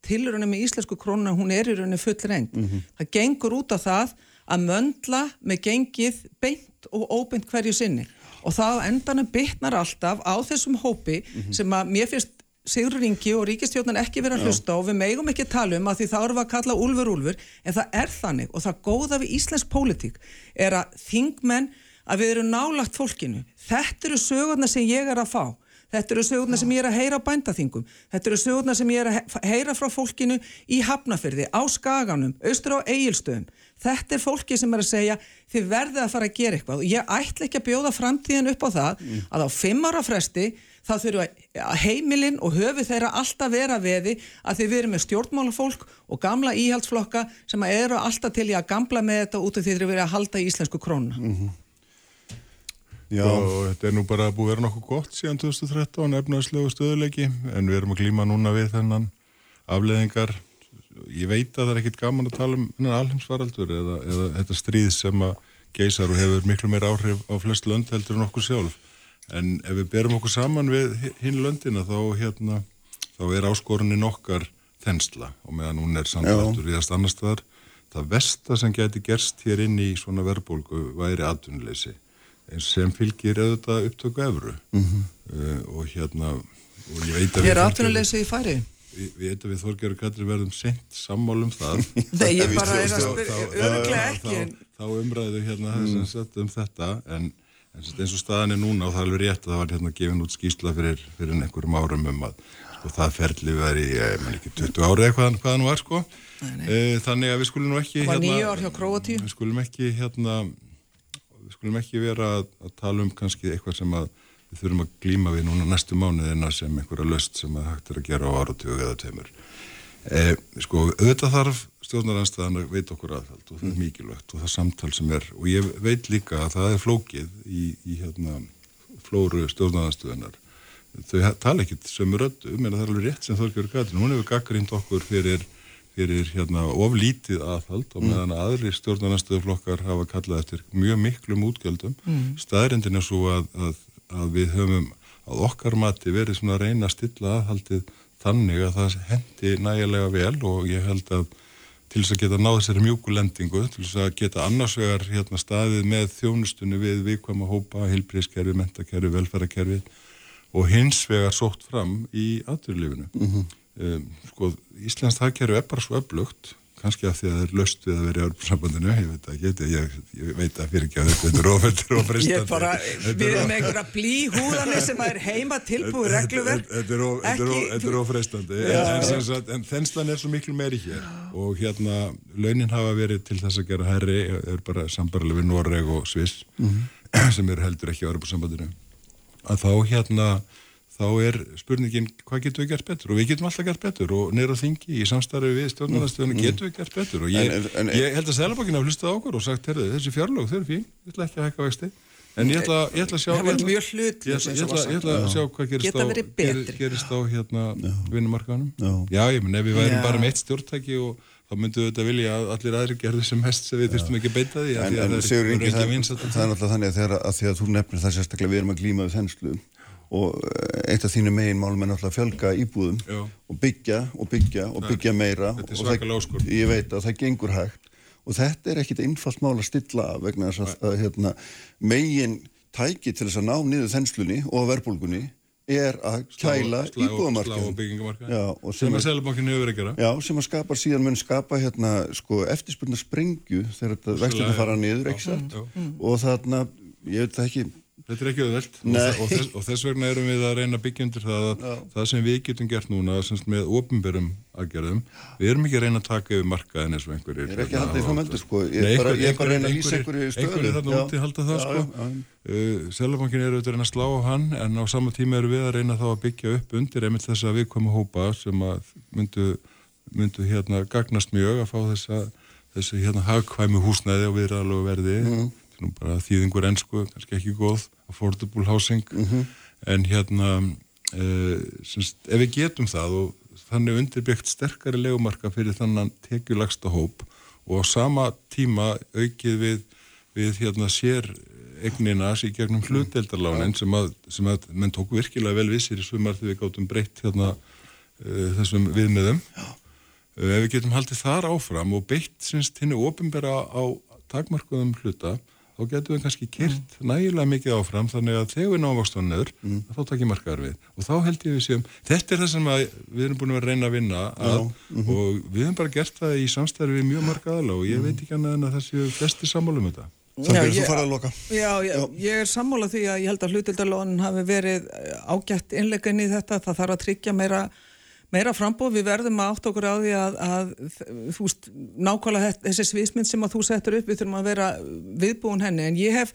tilröunum með íslensku krónuna, hún er í rauninni full reynd. Mm -hmm. Það gengur út á það að möndla með gengið beint og óbeint hverju sinni og það endanum bytnar alltaf á þessum hópi mm -hmm. sem að mér finnst Sigur Ringi og Ríkistjóðan ekki verið að hlusta og við megum ekki tala um að því þá erum við að kalla úlfur úlfur en það er þannig og það góða við íslensk pólitík er að þingmenn að við erum nálagt fólkinu. Þetta eru sögurna sem ég er að fá Þetta eru sögurnar sem ég er að heyra á bændaþingum. Þetta eru sögurnar sem ég er að heyra frá fólkinu í Hafnafyrði, á Skaganum, austur á Egilstöðum. Þetta er fólki sem er að segja þið verðið að fara að gera eitthvað og ég ætla ekki að bjóða framtíðin upp á það mm. að á fimm ára fresti þá þurfu heimilinn og höfu þeirra alltaf vera veði að þið veru með stjórnmálafólk og gamla íhaldsflokka sem eru alltaf til í að gamla með þetta út af því þeir eru verið að halda í íslensku krónuna. Mm -hmm. Já. og þetta er nú bara búið að vera nokkuð gott síðan 2013 efnarslegu stöðuleiki en við erum að glíma núna við þennan afleðingar ég veit að það er ekkit gaman að tala um alheimsvaraldur eða, eða þetta stríð sem að geysar og hefur miklu meir áhrif á flest lönd heldur en okkur sjálf. En ef við berum okkur saman við hinn löndina þá hérna þá er áskorunin okkar þensla. Og meðan hún er samtaldur í að stannast þar það versta sem geti gerst hér inn í svona verbulgu væri atvinnuleysi sem fylgir auðvitað upptöku efru mm -hmm. uh, og hérna og ég veit að við... Ég er afturnulegsi í færi. Við veit að við Þorgjörður Katri verðum sent sammálum það. Nei, ég bara er að spyrja, öruglega ekki. Þá, þá umræðu hérna mm. um þetta en, en eins og staðan er núna og það er alveg rétt að það var hérna gefin út skýsla fyrir, fyrir einhverjum árum um að sko, það ferli verið í, ég menn ekki, 20 ári eða hvað, hvað hann var sko. Nei, nei. E, þannig að við skulum nú ekki... Hérna. Við skulum ekki hérna við skulum ekki vera að, að tala um kannski eitthvað sem að við þurfum að glíma við núna næstu mánuðina sem einhverja löst sem að hægt er að gera á áratögu eða teimur. E, sko, auðvitað þarf stjórnaranstæðan að veit okkur aðhald og það er mm. mikilvægt og það samtal sem er og ég veit líka að það er flókið í, í hérna, flóru stjórnaranstæðanar. Þau tala ekkit sem er öllu, menn að það er alveg rétt sem Þorgjörg Gatrin, hún hefur gaggrínt okkur fyrir fyrir hérna oflítið aðhald og meðan mm. aðri stjórnarnastöðuflokkar hafa kallað eftir mjög miklum útgjöldum. Mm. Staðrindin er svo að, að, að við höfum að okkar mati verið svona að reyna að stilla aðhaldið þannig að það hendi nægilega vel og ég held að til þess að geta náð þessari mjúkulendingu, til þess að geta annarsvegar hérna staðið með þjónustunni við vikvæma hópa, hilbrískerfi, mentakerfi, velferðarkerfi og hins vegar sótt fram í aðurlífinu. Mm -hmm. Um, sko, Íslands þakkjæru er bara svo öflugt kannski af því að það er löst við að vera í örbursambandinu, ég veit að geti ég, ég veit að fyrir ekki að þetta er ofendur og fristandi Við erum einhverja blí húðanir sem er heima tilbúið regluverk. Þetta er ofrestandi en, en, en þenslan er svo miklu meiri hér. Og hérna launin hafa verið til þess að gera herri er bara sambarlega við Noreg og Sviss -hmm. sem er heldur ekki á örbursambandinu að þá hérna þá er spurningin hvað getur við gert betur? Og við getum alltaf gert betur og neyra þingi í samstarfi við stjórnarastöðunum mm. getum við gert betur og ég, en, en, en, ég held að Sælabokkin hafa hlustað okkur og sagt, herðu, þessi fjárlög, þau eru fín, ég ætla ekki að hækka vexti. En ég ætla, ég ætla að sjá hlut ég ætla, að sjá hvað gerist á, ger, gerist á hérna, vinnumarkaðanum já, ég menn ef við værum bara með eitt stjórntæki og þá myndum við þetta vilja að allir aðri gerðu sem mest sem við þurftum ekki að beita því en, en Sigur Ingi, það, það er náttúrulega þannig að, þegar, að því að þú nefnir það sérstaklega við erum að glýma við þenslu og eh, eitt af þínu megin málum er náttúrulega að fjölga íbúðum Já. og byggja og byggja og byggja meira. og það, ég veit að það gengur hægt. Og þetta er ekkit einfalt mál að stilla vegna þess að, að hérna, megin tæki til þess að ná niður þenslunni og verbulgunni er að kæla íbúðamarkað sem að seljabankin hefur ekki já, sem að skapa síðan mun skapa hérna, sko, eftirspurna sprengju þegar þetta vextina fara niður og þarna, ég veit það ekki Þetta er ekki auðvelt. Og, þess, og þess vegna erum við að reyna byggjundur það að Já. það sem við getum gert núna semst, með ofinberum aðgerðum við erum ekki að reyna að taka yfir markaðin eins og einhverjir Ég er ekki að halda því frá möldu sko. Ég er bara, að reyna að lýsa einhverju stöðu Einhverju þarna úti halda það sko. uh, Sælabankin eru auðvitað að reyna að slá á hann en á sama tíma eru við að reyna þá að byggja upp undir einmitt þess að við komum hópa sem að myndu, myndu hérna gagnast mjög að fá þessa, þessi hérna hagkvæmi húsnæði og viðræðalögu verði. Mm nú bara þýðingur ennsku, kannski ekki góð affordable housing mm -hmm. en hérna uh, semst, ef við getum það og þannig undirbyggt sterkari legumarka fyrir þannan tekjulagsta hóp og á sama tíma aukið við, við hérna sér egninas í gegnum mm. hluteldarlánin sem að, sem að menn tók virkilega vel vissir í sumar þegar við gáttum breytt hérna uh, þessum viðmiðum uh, ef við getum haldið þar áfram og beitt semst henni ofinbera á takmarkuðum hluta þá getum við kannski kyrt mm. nægilega mikið áfram þannig að þegar við náum ástónu neður mm. þá takkir markaðar við og þá held ég við séum þetta er það sem við erum búin að reyna að vinna að, mm -hmm. og við hefum bara gert það í samstæði við mjög markaðala og ég veit ekki annað en að það séu flesti sammálum þetta Já, ég, já, já, ég er sammálað því að ég held að hlutildalónin hafi verið ágætt innlegin í þetta, það þarf að tryggja meira meira frambóð, við verðum að átt okkur á því að, að þú veist, nákvæmlega þessi sviðsmynd sem að þú settur upp, við þurfum að vera viðbúin henni, en ég hef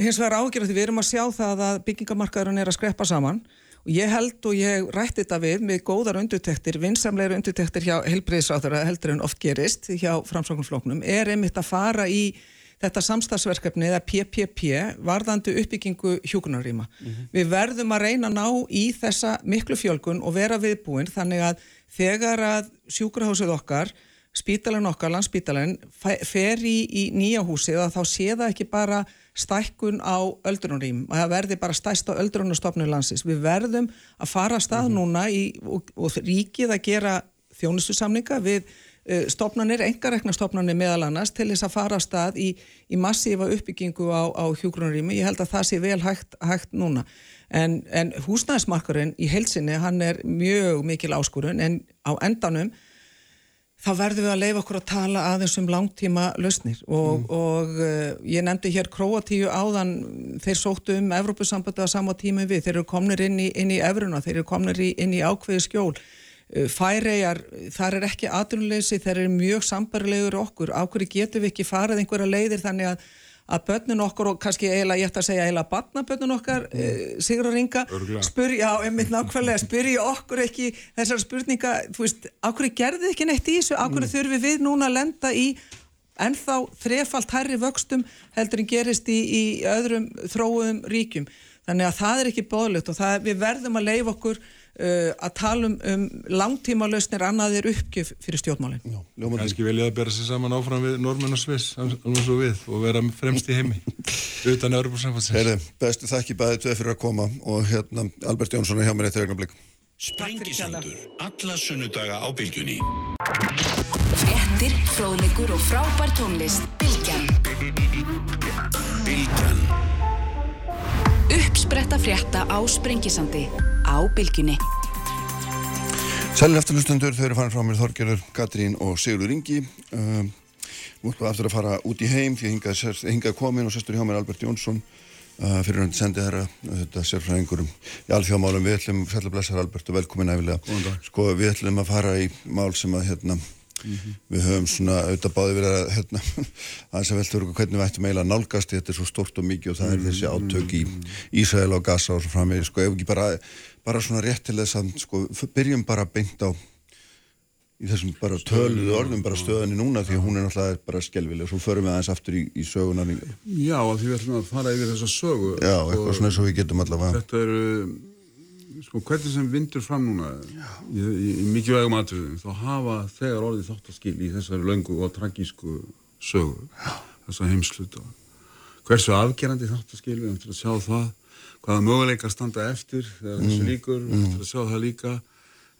hins vegar ágjörði, við erum að sjá það að byggingamarkaðurinn er að skreppa saman. Og ég held og ég rætti þetta við með góðar undutektir, vinsamleira undutektir hjá helbriðsráður að heldur en oft gerist hjá framsóknumfloknum, er einmitt að fara í þetta samstagsverkefni eða PPP varðandi uppbyggingu hjúkunaríma. Mm -hmm. Við verðum að reyna að ná í þessa miklu fjölgun og vera viðbúin þannig að þegar að sjúkurhásið okkar, spítalinn okkar, landsspítalinn, fer í, í nýja húsið að þá sé það ekki bara stækkun á öldrunarím að það verði bara stæst á öldrunarstofnum landsins. Við verðum að fara að stað mm -hmm. núna í, og, og ríkið að gera þjónustusamninga við stopnarnir, engarekna stopnarnir meðal annars til þess að fara að stað í, í massífa uppbyggingu á, á hjúgrunarými. Ég held að það sé vel hægt, hægt núna. En, en húsnæðismarkurinn í heilsinni, hann er mjög mikil áskurun en á endanum þá verðum við að leifa okkur að tala aðeins um langtíma lausnir og, mm. og uh, ég nefndi hér Kroatíu áðan, þeir sóttu um Evrópusambandi á sama tími við, þeir eru komnir inn í, inn í Evruna, þeir eru komnir í, inn í ákveði skjól Færegar, þar er ekki aðrunleysi, þeir eru mjög sambarilegur okkur, ákveði getum við ekki farið einhverja leiðir þannig að, að börnun okkur og kannski eiginlega, ég ætti að segja eiginlega barnabörnun okkar, mm. uh, Sigur og Ringa spyrja, já, einmitt nákvæmlega spyrja okkur ekki þessar spurninga. Þú veist, ákveði gerði ekki neitt í þessu? Ákveði mm. þurfi við núna að lenda í ennþá þrefalt hærri vöxtum heldur en gerist í, í öðrum þróum ríkjum, þannig að það er ekki bóðlegt og það, við verðum að leifa okkur að tala um, um langtíma lausnir annaðir uppgjöf fyrir stjórnmálinn Kanski velja að bera sér saman áfram við Norman og Sviss alveg svo við og vera fremst í heimi utan Europassamfansins Bestu þakki bæðið tveið fyrir að koma og hérna Albert Jónsson er hjá mér eitt ögnablik Sprengisandur, alla sunnudaga á bylgjunni. Frettir, fróðlegur og frábær tónlist. Bilgjan Bilgjan Uppspretta frétta á Sprengisandi á bylginni. Sælir eftirlustundur, þau eru farin frá mér Þorgerður, Katrín og Sigurður Ingi. Um, nú ætlum við aftur að fara út í heim því hingað, hingað komin og sestur hjá mér Albert Jónsson uh, fyrir hann sendið þeirra þetta sérfræðingurum í alþjóðmálum. Við ætlum, sælir blessar Albert og velkomin æfilega. Sko við ætlum að fara í mál sem að hérna Mm -hmm. Við höfum svona auðvitað báði verið að hérna, aðeins að velta okkur hvernig við ættum eiginlega nálgast þetta er svo stort og mikið og það er þessi átök í Ísrael og Gaza og svo framvegið sko ef ekki bara, bara svona rétt til þess að sko byrjum bara beint á í þessum bara töluðu orðum bara stöðinni núna því að hún er náttúrulega bara skelvileg og svo förum við aðeins aftur í, í sögunar Já, því við ætlum að fara yfir þessa sögu Já, eitthvað svona eins og við getum allavega Þetta eru, sko, hvernig sem vindur fram núna í, í, í mikið vegum aðtöðum þá hafa þegar orðið þáttaskil í þessari löngu og tragísku sögu Já. þessa heimsluta Hversu afgerandi þáttaskil við ætlum að sjá það hvaða möguleikar standa eftir þegar mm. þessu líkur, við ætlum að sjá það líka.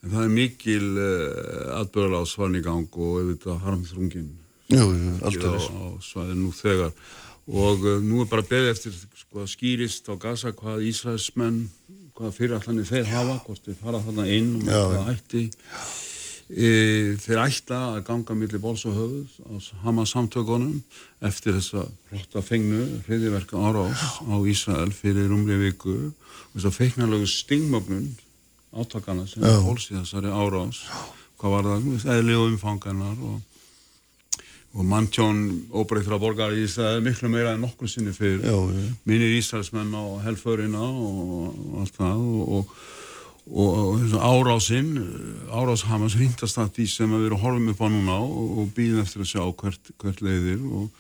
En það er mikil uh, eh, atbyrðal á svarni gang og auðvitað harmþrungin á, á svæðinu nú þegar. Og uh, nú er bara beðið eftir sko, skýrist á Gaza hvað Ísraelsmenn, hvað fyrirallanir þeir hafa, hvort þeir fara þarna inn og það ætti. E, þeir ætla að ganga millir bóls og höfuð á Hamas samtökunum eftir þessa hlotta fengnu, hriðiverka árás á Ísrael fyrir umri viku. Og þess að feiknarlegu stingmögnun átakana sem er hóls í þessari árás hvað var það, eðli og umfanganar og, og manntjón óbreytra borgar í Ísraði miklu meira en nokkur sinni fyrir minni Ísraelsmenn á helförina og, og allt það og, og árásinn áráshamans hringtast það því sem við erum horfum upp á núna og býðum eftir að sjá hvert, hvert leiðir og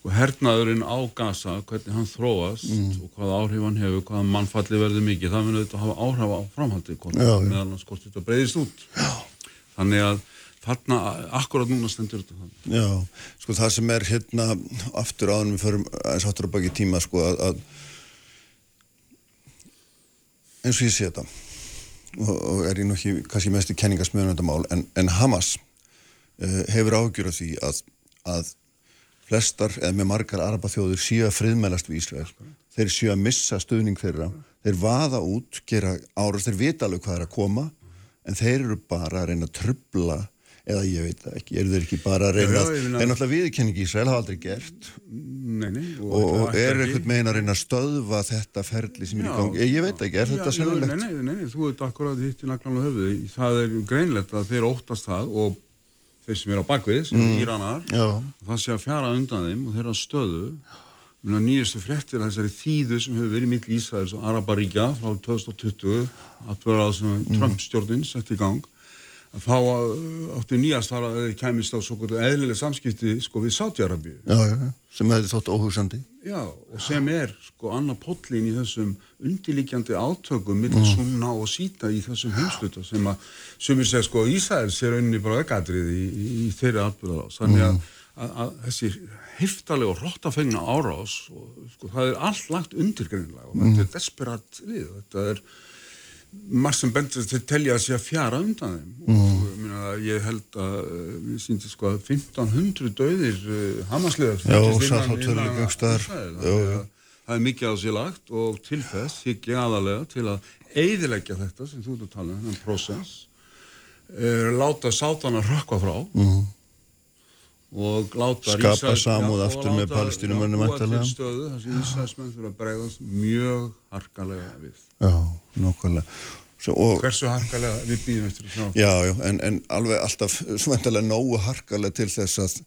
sko hernaðurinn á Gaza, hvernig hann þróast mm. og hvaða áhrif hann hefur, hvaða mannfalli verður mikið, það munið þetta að hafa áhrif á framhaldi, meðan hann skort þetta breyðist út. Já. Þannig að þarna, akkurat núna stendur þetta þannig. Já, sko það sem er hérna aftur áðan við förum eins aftur á baki tíma sko að, að eins og ég sé þetta og, og er ég nú ekki kannski mest í kenningasmjöðun þetta mál en, en Hamas uh, hefur ágjur af því að, að flestar eða með margar arabaþjóður séu að friðmælast við Ísrael. Þeir séu að missa stuðning þeirra. Þeir vaða út, gera árast, þeir vita alveg hvað er að koma en þeir eru bara að reyna að trubla eða ég veit ekki, eru þeir ekki bara að reyna að, en náttúrulega viðkenningi Ísrael hafa aldrei gert. Nei, nei, og, og, og er einhvern megin að reyna að stöðva þetta ferli sem er í gangi, ég, veit ekki, er já, þetta sennilegt? Nei, nei, nei, þú veit akkurat hitt í naklan og höfuði, það er greinlegt að þeir óttast það og þeir sem er á bakvið, sem mm. Íranar það sé að fjara undan þeim og þeirra stöðu. Nýjastu frettir þessari þýðu sem hefur verið mitt í Ísraels og Araparíkja frá 2020 að sem mm. Trump stjórnin sett í gang að þá uh, áttu nýjast að þeir kæmist á svo eðlileg samskipti sko við Sátiarabíu sem hefði þótt óhugsandi Já, og sem er sko annar pollin í þessum undirlíkjandi átökum millir mm. sunna og síta í þessum heimsluta sem að, sem ég segi sko Ísæðir sér unni bara ögadrið í, í, í þeirri atbyrðarás, þannig að, mm. að, að þessi heftalega og hróttafengna árás og sko það er allt lagt undirgreinlega og mm. þetta er desperat við, þetta er marg sem bendur til að telja að sé að fjara undan þeim. Mm. og minna, ég held að eh, við síndum sko að 1500 döðir eh, hamaslegar það er mikið á sér lagt og til þess higg ég aðalega til að eidilegja þetta sem þú ert að tala um, þannig prosess uh, láta sátana rökka frá. Mm. Og láta skapa samúð aftur með palestínumönnum og að til stöðu þess að Íslandsmenn þurfa að bregðast mjög harkalega við Já, nokkvæmlega. Hversu harkalega við býðum eftir? Já, já, en, en alveg alltaf svöndalega nógu harkalega til þess að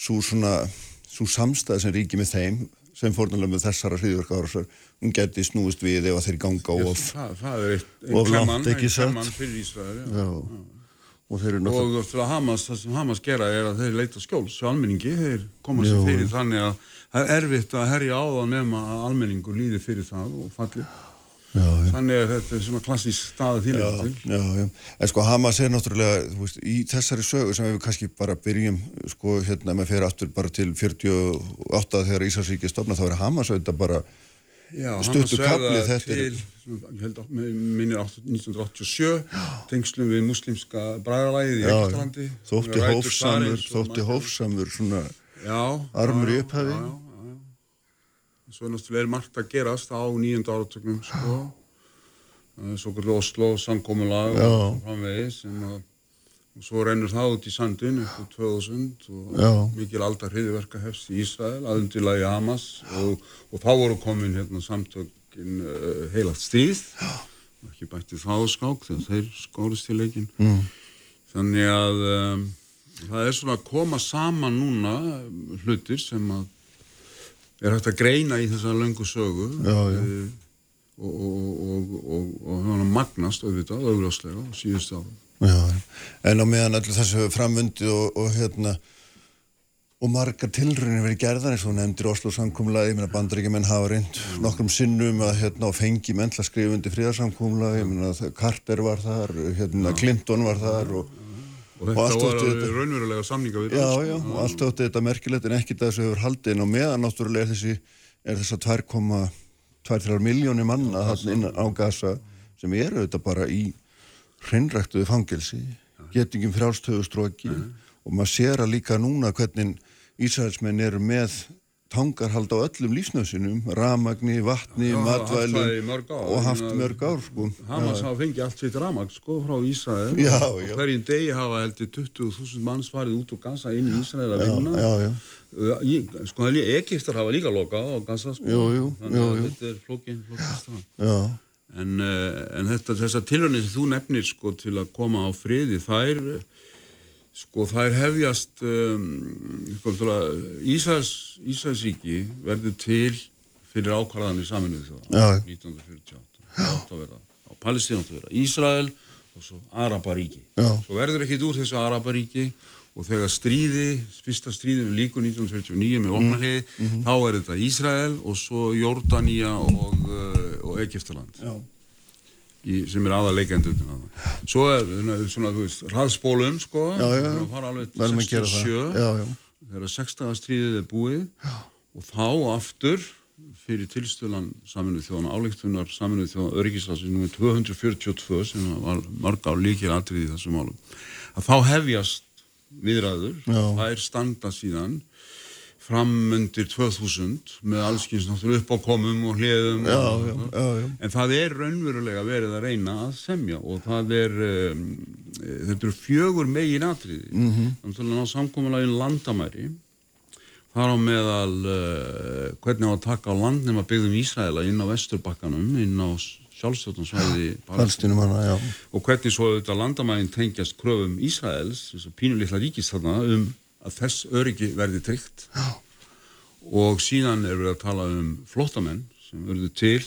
svo svona, svo samstæð sem ríkir með þeim, sem fórnulega með þessara hriðverka árásar, hún geti snúist við ef þeir ganga of, það, það er eitt, of langt ekki sett. Ein fyrir Ísraður, já. já. Og þeir eru náttúrulega... Og fyrir að Hamas, það sem Hamas gera er að þeir leita skjóls á almenningi, þeir koma sér fyrir þannig að það er erfitt að herja á það nema að almenningu líði fyrir það og falli. Já, já. Þannig að þetta er svona klassísk staði til Já, já, en sko Hamas er náttúrulega, þú veist, í þessari sögu sem við kannski bara byrjum, sko, hérna með fyrir aftur bara til 48 þegar Íslandsríkið stofna, þá er Hamas auðvitað bara stuttu kaplið þetta til, ég held að minnir 1987 tengslum við muslimska bræðalæðið í Egiltalandi Þótti hófsamur, þótti hófsamur svona armur í upphafi. svo er náttúrulega margt að gerast á nýjönda áratöknum sko. Svo kallu Oslo samkómulag og framvegis og svo rennur það út í sandin upp á 2000 og Já. mikil aldar hriðverka hefst í Ísrael aðundilagi Hamas og, og þá voru komin hérna samtökin uh, heilagt stíð ekki bætti þá skák þegar þeir skórist í leikin mm. þannig að um, það er svona að koma saman núna hlutir sem að er hægt að greina í þessa löngu sögu já, já. og, og, og, og magnast auðvitað, auðvitað á síðustu árum Já, en á meðan öllu þessu framvundi og hérna og margar tilröðinir verið gerðan eins og nefndir Oslo samkúmlaði, ég meina bandaríkjumenn hafa reynd nokkrum sinnum að hérna á fengi menn til að skrifa undir fríðarsamkúmlaði, ég meina Carter var þar, hérna Clinton var þar og Og þetta og var raunverulega samninga við Já, já, og allt átti þetta merkilegt en ekkit að þessu hefur haldið. En á meðan náttúrulega er þessi, er þess að 2,23 miljónir manna þarna inn á gasa sem eru þetta bara í hreinræktuðu fangilsi, getingum frjálstöðustróki og maður sér að líka núna hvernig Ísraelsmenn eru með tangarhald á öllum lífsnöðsinum, ramagni, vatni, já, matvælum og haft mörg ár sko. Hamas hafa fengið allt sitt ramag sko frá Ísrael. Já, og hverjum degi hafa heldur 20.000 manns farið út úr Gaza inn í Ísrael að vinna. Sko það er Egiptar hafa líka lokað á Gaza sko, jú, jú, þannig að þetta er flókin, flókin stað. En, uh, en þetta, þessar tilhörnir sem þú nefnir sko til að koma á friði, það er Sko það er hefjast um, sko, Ísæs, Ísæsríki verður til fyrir ákvarðan í saminuðu þjóða 1948 á Palestín áttu að vera Ísrael og svo Araparíki svo verður ekkit úr þessu Araparíki og þegar stríði, fyrsta stríðinu líku 1949 með ofnarliði mm -hmm. þá er þetta Ísrael og svo Jordania og, uh, og Egiptaland Já í, sem er aða leikendur svo er svona, þú veist, hraðspólum sko, það fara alveg 67 þegar 16. stríðið er búið já. og þá aftur fyrir tilstölan saminuð þjóðana áleiktunar saminuð þjóðana öryggislasins nr. 242 sem var marg á líkir atrið í þessum málum að þá hefjast viðræður, það er standa síðan framundir 2000 með allskynns náttúrulega upp á komum og hliðum já, já, já, en það er raunverulega verið að reyna að semja og það er um, þetta eru fjögur megin atriði mm -hmm. þannig að ná samkominlegin landamæri. Þar á meðal uh, hvernig á að taka á landnum að byggðum Ísraela inn á vesturbakkanum inn á sjálfstjórnarsvæði og hvernig svo þetta landamærin tengjast kröfum Ísraels þess að pínulíkla ríkist þarna um að þess öryggi verði tryggt. Já. og síðan erum við að tala um flottamenn sem verður til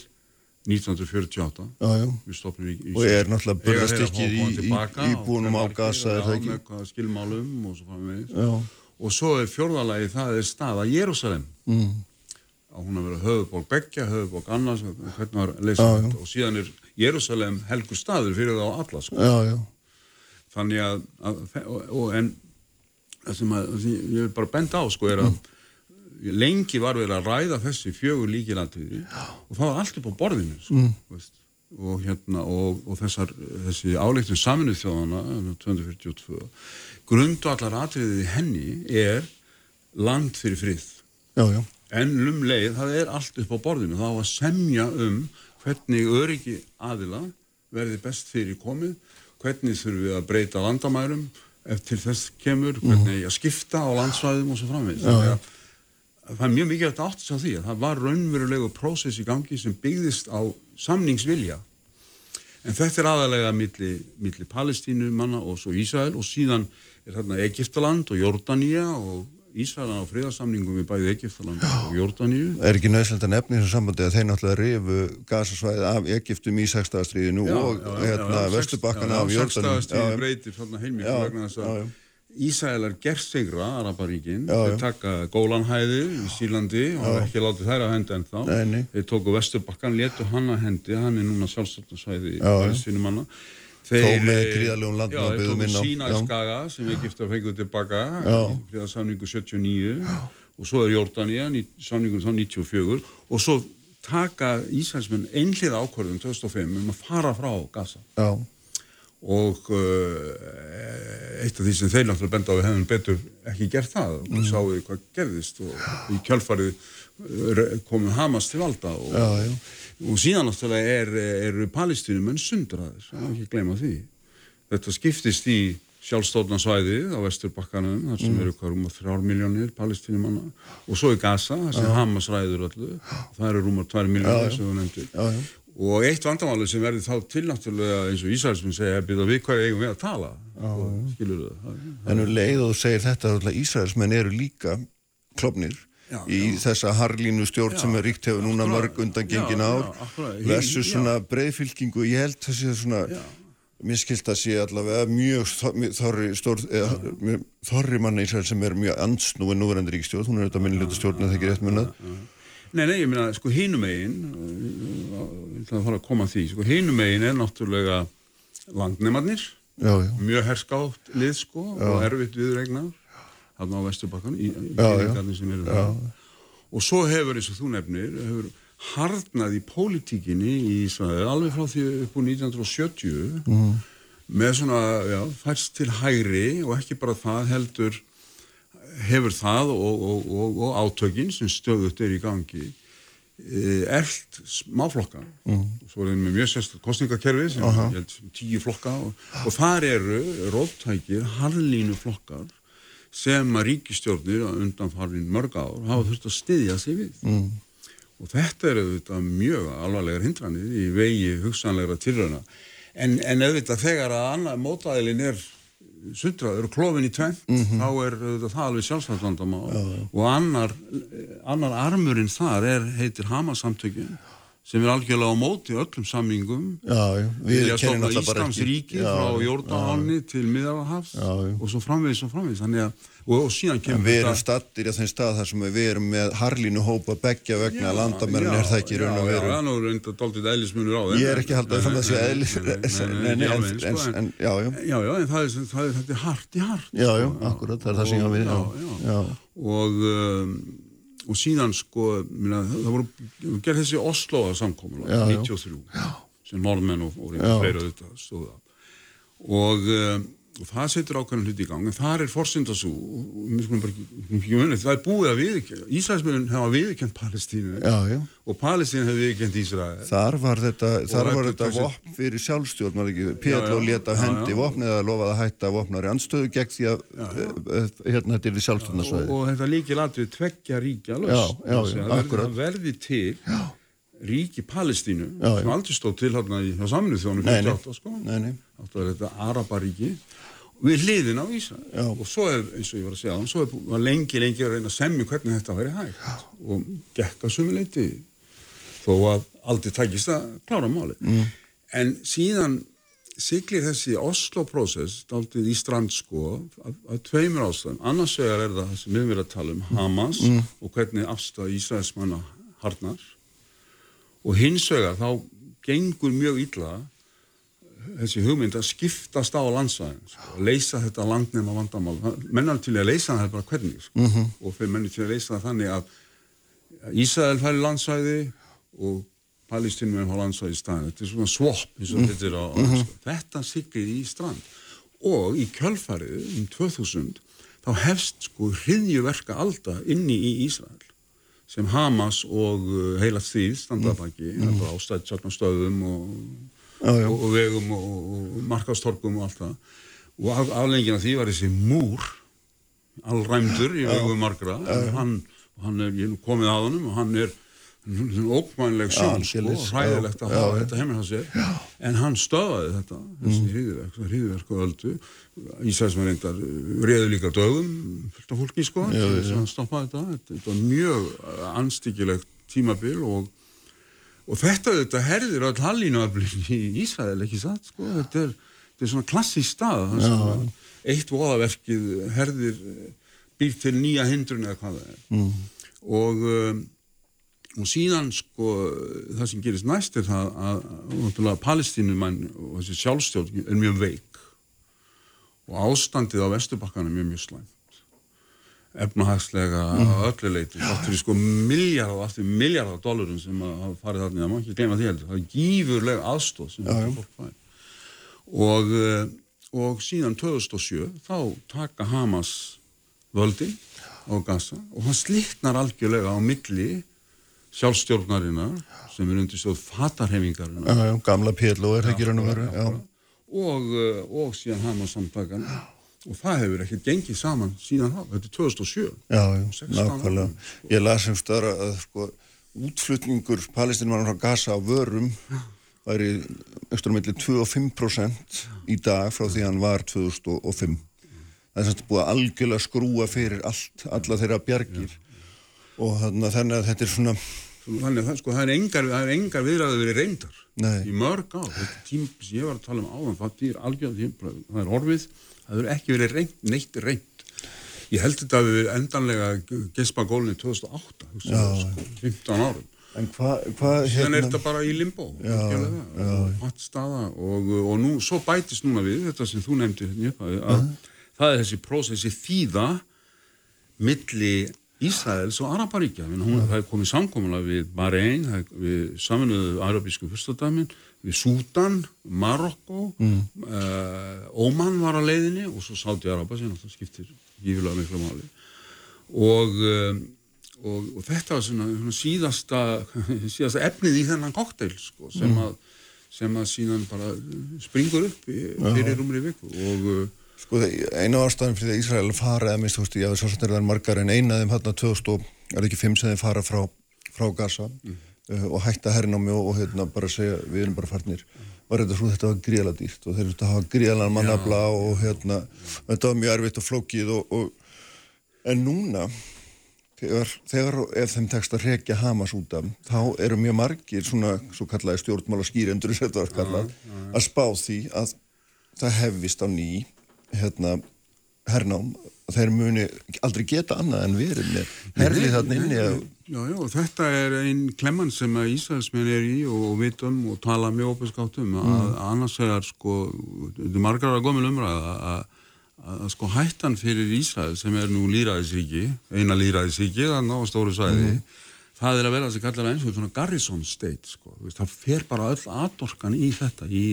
1948 já, já. Í, í, og er náttúrulega börjastykkið í, í búnum á gasa skilmálum og svo og svo er fjórðalagi það er staða Jérúsalem mm. Að hún að vera höfuborg Beggja, höfuborg annars hvernig var leysað og síðan er Jérúsalem helgur staður fyrir það á alla sko. þannig að, að og, og, en það sem, að, ég vil bara benda á sko er að mm. lengi var verið að ræða þessi fjögur líkilandriði og það var allt upp á borðinu sko, mm. og hérna og, og þessar, þessi áleiktun saminuð þjóðana 242 grundu allar atriðið henni er land fyrir frið já, já. En um leið það er allt upp á borðinu þá að semja um hvernig öryggi aðila verði best fyrir komið hvernig þurfum við að breyta landamærum ef til þess kemur, hvernig ég að skipta á landsvæðum og svo framvegis. Það er mjög mikið eftir átt að því að það var raunverulegu prósess í gangi sem byggðist á samningsvilja. En þetta er aðalega milli, milli Palestínu manna og svo Ísrael og síðan er þarna Egiptaland og Jordania og Ísraelan á friðarsamningum við bæðið Egiptaland og Jórdaníu. Er ekki nöðslega nefni þessu sambandi að þeir náttúrulega rifu gasasvæði af Egiptum í 6. stríðinu og hérna Vestubakkana af Jórdaníu. 6. stríði breytir svona heilmikið vegna þess að Ísraelar gerðsegra Araparíkin, þeir taka Gólanhæði í Sílandi og hafa ekki látið þær að henda ennþá. Nei, þeir tóku Vesturbakkan, letu hann að hendi, hann er núna sjálfstofnarsvæði Þó með gríðalegum landum að byggja minna. Já, þeir tóku Sínæskaga sem Egipta fengið tilbaka fyrir samningu 79 já. og svo er Jordania, samningun þá 94 og svo taka Íslandsmenn einlið ákvörðum 2005 um að fara frá Gaza. Já. Og uh, eitt af því sem þeir náttúrulega benda á við hefum betur ekki gert það og mm. sáu hvað gerðist og í kjálfarið uh, komum Hamas til valda og já og síðan náttúrulega er, er palestínumenn sundraðir, það er ekki að gleyma því. Þetta skiptist í sjálfstofnarsvæðið á Vesturbakkanum þar sem mm. eru hvað rúmar þrjár miljónir palestínumanna og svo í Gaza þar sem Hamas ræður öllu. Það eru rúmar tvær miljónir sem þú nefndir. Og eitt vandamáli sem verður þá tilnáttúrulega eins og Ísraelsminn segja að byrja við hverju eigum við að tala? Og skilur það. En um leið og þú segir þetta Ísraelsmenn eru líka klopnir já, í já. þessa harlínu stjórn já, sem er ríkt hefur núna mörg undan gengin ár. versus svona breyðfylkingu ég held það sé svona mér skilt að sé allavega mjög þorri, stór, eða, mjög, þorri manni sem er mjög ansnúið núverandi ríkstjórn hún er auðvitað minnilegt stjórn að það ekki rétt munnað? Nei, nei, ég meina, sko hinumegin, ég ætla að fara að koma að því, sko hinumegin er náttúrulega langnemarnir, mjög herskátt lið, sko, og erfitt viðregnar, á Vesturbakkan, í byggingarnir sem eru það. Og svo hefur, eins og þú nefnir, hefur hardnað í pólitíkinni í Ísraði, alveg frá því upp úr 1970, mm. með svona, já, færst til hægri og ekki bara það heldur hefur það og, og, og, og átökin sem stöðut er í gangi eld smáflokka mm. svo er það með mjög sérst kostningakerfi sem uh -huh. er tíu flokka og þar eru róttækir harlínu flokkar sem að ríkistjórnir undanfarnin mörg ár hafa þurft að styðja sig við. Mm. og þetta er auðvitað mjög alvarlegar hindranir í vegi hugsanlegra tilröna en, en auðvitað þegar að annað mótaðilin er sundraður og klófin í tvenn mm -hmm. þá er það alveg sjálfsvæðsvandamá og annar, annar armurinn þar er, heitir Hamasamtökin sem er algjörlega á móti öllum samlingum við erum að stofna Íslands ríki frá Jórdáni til Miðarhafs og svo framvegis og framvegis að og, og síðan kemur við erum stattir í þeim stað þar sem við erum með harlínu hópa begja vegna já, landamennin er það ekki raun og veru já, já, nú er þetta doldið eðlismunur á ég er ekki haldið að það sé eðlis en já, já já, en það er þetta hart í hart já, já, sko. akkurat, það er það sem ég á við og um, og síðan sko minna, það voru gerð þessi Osloa samkómula 93 sem norðmenn og fleira auðvitað stóða og um, og það setur ákveðin hluti í gang en það er forsyndas það er búið að viðkjönd Ísraelsmjörn hefa viðkjönd Palestínu já, já. og Palestínu hefa viðkjönd Ísrael. Þar var þetta, þar var þetta vopn fyrir sjálfstjórn Pétur leta hendi vopn eða lofaði að hætta vopnari anstöðu gegn því að já, eh, hérna þetta er í sjálfstjórnarsvæði og, og þetta líki ladrið tveggja ríkja það verði til ríki Palestínu sem aldrei stóð til hérna í saminu þjónu 48 sko. Þetta Araparíki við hliðin á Ísrael Já. og svo er, eins og ég var að segja svo var lengi, lengi að reyna að semja hvernig þetta væri hægt Já. og gekka sumuleiti þó að aldrei takist að klára máli mm. en síðan siglir þessi Oslo-prósess daldið í strandsko af, af tveimur ástæðum, annars vegar er það sem við verðum að tala um Hamas mm. og hvernig afstæða Ísraelsmanna harnar og hins vegar þá gengur mjög illa þessi hugmynd að skiptast á landsvæðin sko, að leysa þetta landnema vandamál mennar til að leysa það bara hvernig sko, mm -hmm. og fyrir mennar til að leysa það þannig að Ísæðil færi landsvæði og Palestínum er á landsvæði í staðin þetta er svona og mm -hmm. þetta er á mm -hmm. þetta siglir í strand og í kjölfarið um 2000 þá hefst sko hriðjuverka alda inni í Ísrael sem Hamas og uh, heila þýð standabæki mm. ástæðsögnastöðum og já, já. og vegum og, og markastorkum og allt það. Og aflengina því var þessi múr allræmdur í vegum margra. Hann, hann er, komið að honum og hann er ókvæmleg sjón sko, hræðilegt að hafa þetta heimir hans er en hann stöðaði þetta þessi mm. hriðverk, hriðverk og öldu. Ísæðismenn reyndar reyðu líka dögum fylgta fólki sko hann stoppaði þetta. Þetta var mjög anstíkilegt tímabil og og þetta þetta herðir all hallinuaflin í Ísrael ekki satt? Sko þetta er, þetta er svona klassísk stað eitt voðaverkið herðir býr til nýja hindrun eða hvað það er. Mm. og um, og síðan sko það sem gerist næst er það að, að, að palestínumann og þessi sjálfstjórn er mjög veik. Og ástandið á Vesturbakkan er mjög mjög slæm efnahagslega mm. að öllu leiti aftur í sko miljardar, aftur miljardar dólarum sem hafa farið þarna, það má ekki gleyma því heldur. Það er gífurlega aðstóð sem ja, fólk fær. Og, eh, og síðan 2007 þá taka Hamas völdin á Gaza og hann slittnar algjörlega á milli sjálfstjórnarinnar sem er undir stóð fatarhefingarinnar gamla PLO er það ekki raun og veru og, eh, og síðan Hamas samtakan og það hefur ekkert gengið saman síðan þá, þetta er 2007 Já, nákvæmlega, ég las um stöðra að sko útflutningur palestinum frá Gaza á vörum væri ekstra mellir 2-5% í dag frá því hann var 2005 það er semst búið að algjörlega skrúa fyrir allt, alla þeirra bjargir. Og þannig að þetta er svona Þannig að sko, það er engar, engar viðræði verið reyndar Nei. í mörg á þetta tím sem ég var að tala um áðan það er algjörlega, það er orfið það verður ekki verið reynd, neitt reynd ég held þetta að við endanlega gespa gólunni 2008 hugsa, sko, 15 árum En hvað hva, hérna? Er þetta bara í limbo já, já. og, og nú, svo bætist núna við þetta sem þú nefndi hérna, að, uh. það er þessi prósessi þýða milli Ísraels og Araparíkja hún hefði komið samkominlega við Bahrein við saminuðu arabísku fyrstadamin við Sútan, Marokko mm. uh, Óman var á leiðinni og svo Sáti Araba sem alltaf skiptir gífilega miklu máli og, um, og, og þetta var svona, svona síðasta, síðasta efnið í þennan kokteil sko, sem, mm. að, sem að síðan bara springur upp fyrir umri viku og uh, Sko einu ástæðin fyrir því að Ísrael fara eða minnst, þú veist, hafði svolítið er það margar en einaðum hérna 2000 og er ekki fimm sem þeim fara frá, frá Gaza mm. Uh, og hætta herrnámi og, og hérna bara segja við erum bara farnir. Var þetta svo þetta var gríðala dýrt og þeir eru þetta að hafa gríðala mannabla og hérna þetta var mjög erfitt og flókið og, og en núna þegar, þegar ef þeim tekst að rekja Hamas út af þá eru mjög margir svona svo kallaði stjórnmála skýrendur að spá því að það hefvist á ný hérna hernám. Þeir muni aldrei geta annað en verið með herlið þarna inni að... Já, já, þetta er einn klemman sem að Ísraelsmenn er í og vitum og tala mjög opiðskáttum mm. að annars er sko, þetta er margar að gómið umræða að, að sko hættan fyrir Ísrael sem er nú líraðisríki, eina líraðisríki þannig á stóru sæði mm. það er að vera þessi kallar eins og svona Garrison State sko, það fer bara öll aðdorkan í þetta, í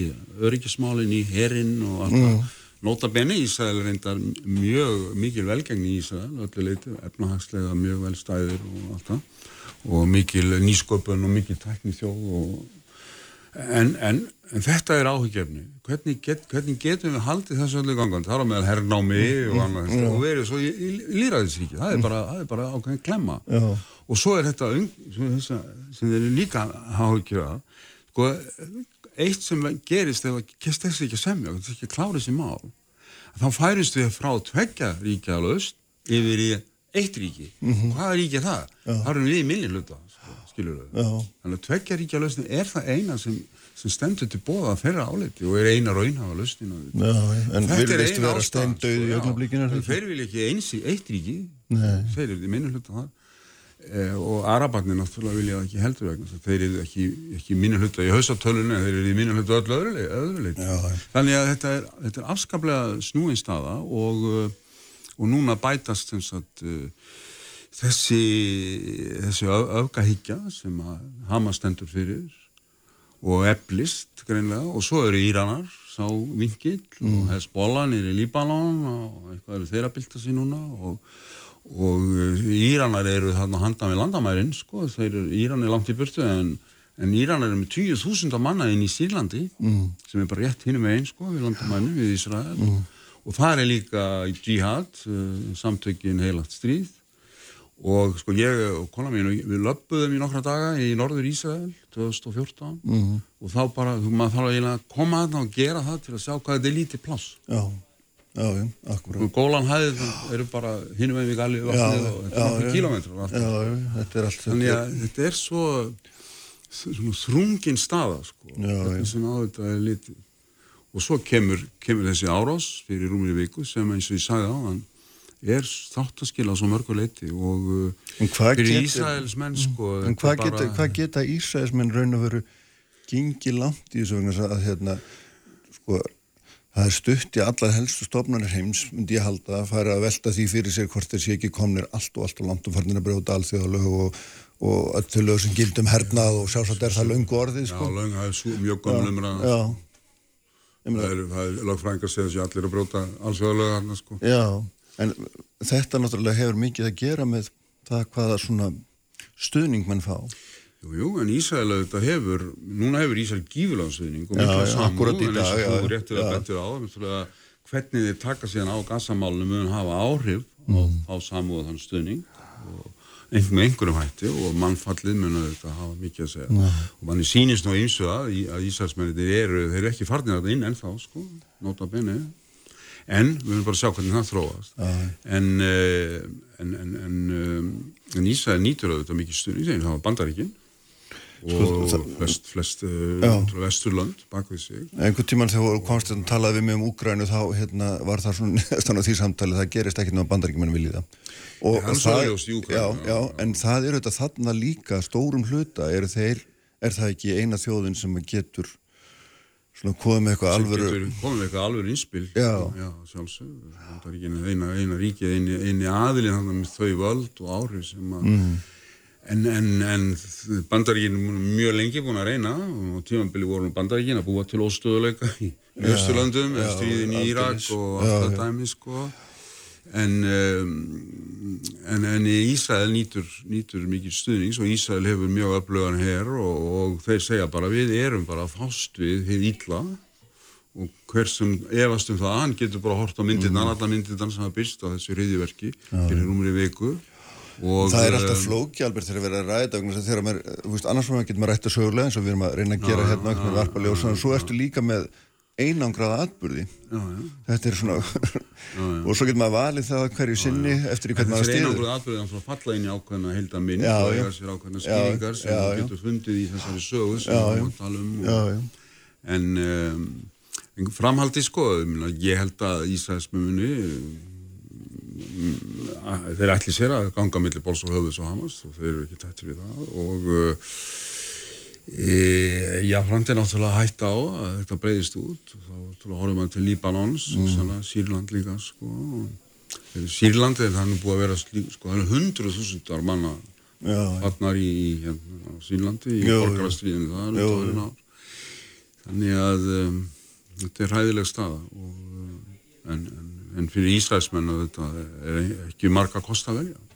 öryggismálin, í herinn og allt það mm Nota benni Ísrael reyndar mjög mikil velgengni í Ísrael, öllu leiti, efnahagslega mjög vel stæðir og allt það og mikil nýsköpun og mikil tækni þjóð og en, en, en þetta er áhugjefni hvernig, get, hvernig getum við haldið þessu öllu gangan, það er á meðal herrnámi og mm. annað mm. og verið svo í, í, í líraðisríki, það er bara, bara ákveðin klemma Já. og svo er þetta sem þeir eru líka áhugjefað sko eitt sem gerist ef það styrst ekki að semja, er ekki að klára þessi mál þá færist við frá tveggja ríkja löst yfir í eitt ríki. Mm -hmm. og hvaða ríki er það? Já. Það er við í minni hluta sko, skilur þau þannig að tveggja ríkja löstin er það eina sem, sem stendur til bóða að ferra áleiti og er eina raunhafa löstin en vilist vera steindauð í öllumblíkinu þeir vil ekki eins í eitt ríki. Þeir eru í minni hluta það og Arabarnir náttúrulega vilja ekki heldur vegna þeir eru ekki, ekki mínu hluta í hausatölunni þeir eru í mínu hluta öllu öðru, öðru leiti þannig að þetta er, þetta er afskaplega snúin staða og, eh, og núna bætast sagt, eh, þessi þessi öfgahyggja sem að Hamas stendur fyrir og eblist greinlega og svo eru Íranar sá vinkill mm. og Hezbollah nýri Líbanon og eitthvað eru þeirra bylta sín núna og og eh, Íranar eru þarna handað með landamærin sko, þeir eru Íran er langt í burtu en, en Íranar eru með 20.000 manna inn í Sýrlandi mm. sem er bara rétt hinnum einn sko við landamærin við Ísrael mm. og það er líka jihad, uh, samtökin heilagt stríð og sko ég og kona mín við löppuðum í nokkra daga í norður Ísrael 2014 mm. og þá bara, þú maður þarf að koma að það og gera það til að sjá hvað þetta er lítið pláss Já Já, akkurat. Og gólan hæðið eru bara hinum með við galið vatnið og er náttúrulega kílometrar. Þetta er allt. Þannig að þetta er svo, svona þrungin staða, sko. Sem á þetta er litið. Og svo kemur, kemur þessi árás fyrir rúmið viku sem eins og ég sagði á hann er þátt að skila svo mörguleiti og fyrir Ísraelsmenn, sko. En hvað bara... geta, hvað geta Ísraelsmenn raun og veru gengið langt í þessu að hérna, sko, Það er stutt í allar helstu stofnarnir heims, myndi ég halda, að fara að velta því fyrir sér hvort þessi ekki komnir allt og allt og langt og farnir að brjóta alþjóðalög og, og öllu lög sem gildum hernað og sjálfsagt er það löngu orðið. Sko. Já, löng, það er mjög gömul umræðan. Já. Það er, er lagfrængar að segja þessi allir að brjóta alþjóðalög hann, sko. Já, en þetta náttúrulega hefur mikið að gera með það hvaða svona stuðning mann fá. Jú, jú, en Ísrael auðvitað hefur, núna hefur Ísrael gífurlandsviðning og mikla samúð, en eins og þú réttir að betur á, hvernig þið taka síðan á gassamálunum mun hafa áhrif mm. og fá samúð og þann stuðning og með einhverjum hætti og mannfallið mun að þetta hafa mikið að segja. Nei. og manni sínist nú eins og það að Ísraelsmennir eru, þeir eru ekki farnir að það inn ennþá sko, nota benni en við höfum bara að sjá hvernig það þróast. En en, en, en, en Ísrael nýtur auðvitað mikið segin, það var bandaríkinn og sko, flest, flest uh, vesturland bak við sig. Einhvern tíman þegar Konstantin talaði við mig um Úgrænu þá hérna, var það svona því samtali það gerist ekki náttúrulega bandaríkjumenn viljið það. Og, og það, Úkrænu, já, já, en það eru þetta þarna líka stórum hluta. Er, þeir, er það ekki eina þjóðin sem getur svona komið með eitthvað alvöru komið með eitthvað alvöru innspil? Já, já sjálfsög það er ekki eina, eina ríkið eini, eini með þau völd og áhrif sem að mm. En, en, en bandaríkinn mjög lengi búin að reyna og tímanbili voru bandaríkinn að búa til óstöðuleika í Östurlandum, stríðin í Írak og allt það dæmi sko. En, um, en Ísrael nýtur, nýtur mikið stuðnings og Ísrael hefur mjög öflugan hér og, og þeir segja bara við erum bara fást við hefur ítla og hver sem efast um það, hann getur bara hort á myndirna, mm. alla myndirna sem hafa byrst á þessu hriðiverki fyrir umri viku Og, það er alltaf eh, flóki alveg þegar við erum að ræða þegar maður, þú veist, annars getur maður rætt að sögulega eins og við erum að reyna að gera já, hérna með varpaljósa og svo ertu líka með einangraða atbyrði já, já. þetta er svona og svo getur maður valið það hverju sinni eftir í hvernig maður Þessi einangraða atbyrði er að falla inn í ákveðna heldaminn og eiga sér ákveðna skýringar sem þú getur fundið í þessari sögu sem við erum að tala um en um, framhaldi sko ég held að Mm, þeir ætli sér að ganga millir bóls og höfðus og Hamas og þeir eru ekki tættir við það og e, já, framtíð er náttúrulega hægt á að þetta breyðist út og þá horfum við til Líbanons mm. Sýrland líka sko. Sýrland er þannig búið að vera sko, hundruð þúsundar manna fatnar í hérna, Sýrlandi í borgarastriðinu þannig að um, þetta er hæðileg staða og, en, en en fyrir Ísraelsmennu þetta er ekki marga kost að velja.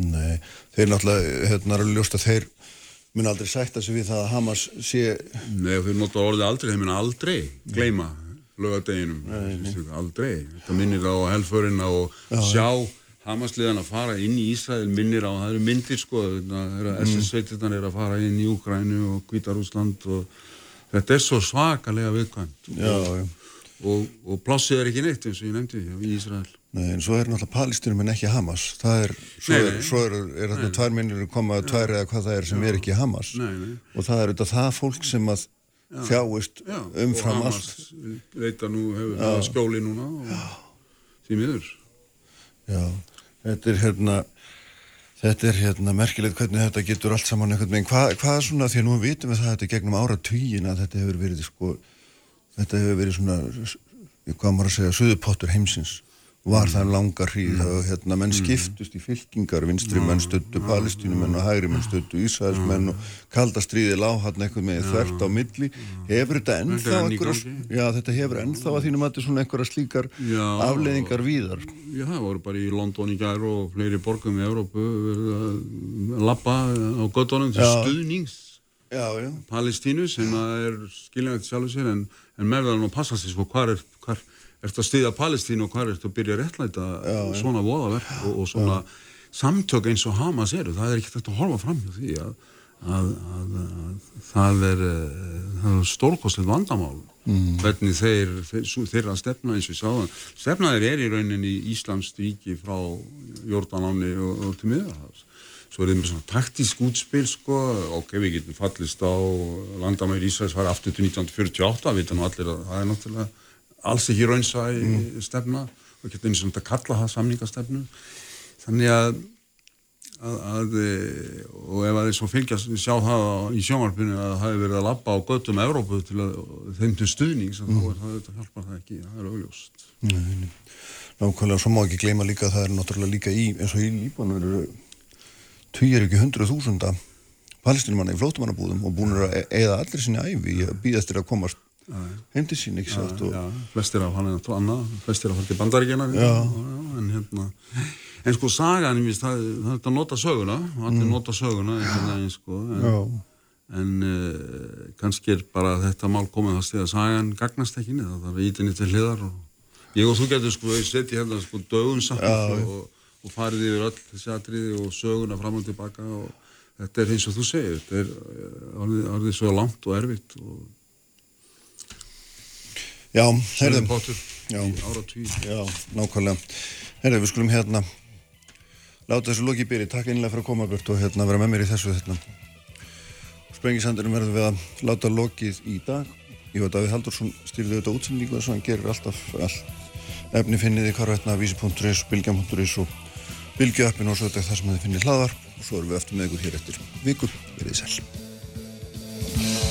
Nei, þeir náttúrulega, hérna er að þeir mun aldrei sætta sig við það að Hamas sé... Nei, þeir nota orðið aldrei, þeir mun aldrei gleyma lögadeginum, aldrei. Þetta minnir á helfurinn og Já. sjá Hamasliðan að fara inn í Ísrael minnir á, það eru myndir sko, SS-sveitirna er að fara inn í Úkrænu og Kvítarúsland og þetta er svo svakalega viðkvæmt. Já, já og, og plássið er ekki neitt eins og ég nefndi í Ísrael. Nei, en svo er náttúrulega Palestínum en ekki Hamas. Það er, svo nei, nei, er, svo er, er þarna tvær minnir komað tvær eða hvað það er sem já, er ekki Hamas. Nei, og það er auðvitað það fólk sem að já, þjáist já, umfram allt. Veita nú hefur skjóli núna og því miður. Já, þetta er hérna Þetta er hérna merkilegt hvernig þetta getur allt saman einhvern veginn. Hvað, hvað er svona, því að nú vitum við það að þetta gegnum ára týjin að þetta hefur verið sko þetta hefur verið svona, hvað maður að segja, söðupottur heimsins. Var mm. það langar hríð mm. og hérna menn mm. skiptust í fylkingar, vinstri menn stöttu palestínumenn og hægri menn stöttu Ísraelsmenn og kaldastriði lág hann eitthvað með þvert á milli. Hefur þetta ennþá einhverja já þetta hefur ennþá að þínum að þetta er svona einhverja slíkar já, afleðingar víðar. Já það voru bara í London í gær og fleiri borgum í Európu lappa á göttunum til stuðnings já, já. Palestínu sem er skiljanlegt sjálfur sér en en meðan að passa sig svo hvað er hvar ertu að stiðja Palestínu og hvað ertu að byrja að réttlæta já, svona voðaverk og, og svona já. samtök eins og Hamas eru? Það er ekkert að horfa fram hjá því að, að, að, að það er, er stórkostlið vandamál. Mm. hvernig þeir, þeir þeirra stefna eins og ég sáðan stefnaðir er í rauninni Íslands ríki frá Jórdanáni og, og til miðarhals svo er það með svona taktísk útspil sko, ok, við getum fallist á landamæri Ísæðis var aftur til 1948, við veitum allir að það er náttúrulega alls ekki raunsa í mm. stefna. Og getum eins og þetta kalla það samningastefnu. Þannig að, að, að og ef að þið svo fylgjast sjá það í sjónvarpinu að það hefur verið að lappa á göttum Európu til að þeim til stuðning mm. þá er það, þetta hjálpar það ekki, það er augljóst. Nákvæmlega, svo má ekki gleyma líka að það er náttúrulega líka í, eins og í Líbanu eru týjar ekki hundruð þúsunda palestinumanna í flótumannabúðum og búin að eða allir sinni æfi að býðast til að komast heim til sín, ekki satt? Og... flestir af hann er náttúrulega annað. Flestir af hann til bandaríkjana en hérna en sko sagan, það, það er þetta að nota söguna. Allir mm. nota söguna veginn, sko, en, en uh, kannski er bara þetta mál komið að sagan gagnast ekki niður það er ítinni til hliðar og ég og þú getur sko setið hérna sko dögun satt og og farið yfir öll þessi atriði og söguna fram og tilbaka og þetta er eins og þú segir þetta er eh, orðið, orðið svo langt og erfitt og Já, heyrðum Já, já, nákvæmlega. Heyrðu, við skulum hérna láta þessu loki byrji, takk einlega fyrir að koma Björn og hérna vera með mér í þessu hérna. Sprengisandurum verðum við að láta lokið í dag. Ég veit að við Haldursson styrði auðvitað útsendingu þess að hann gerir alltaf all efni finniði hvarvetna vísi.is, bilgjam.is og bylgjöppin og svo þetta er það sem þið finnir hlaðvarp og svo erum við eftir með ykkur hér eftir vikur, verið sæl.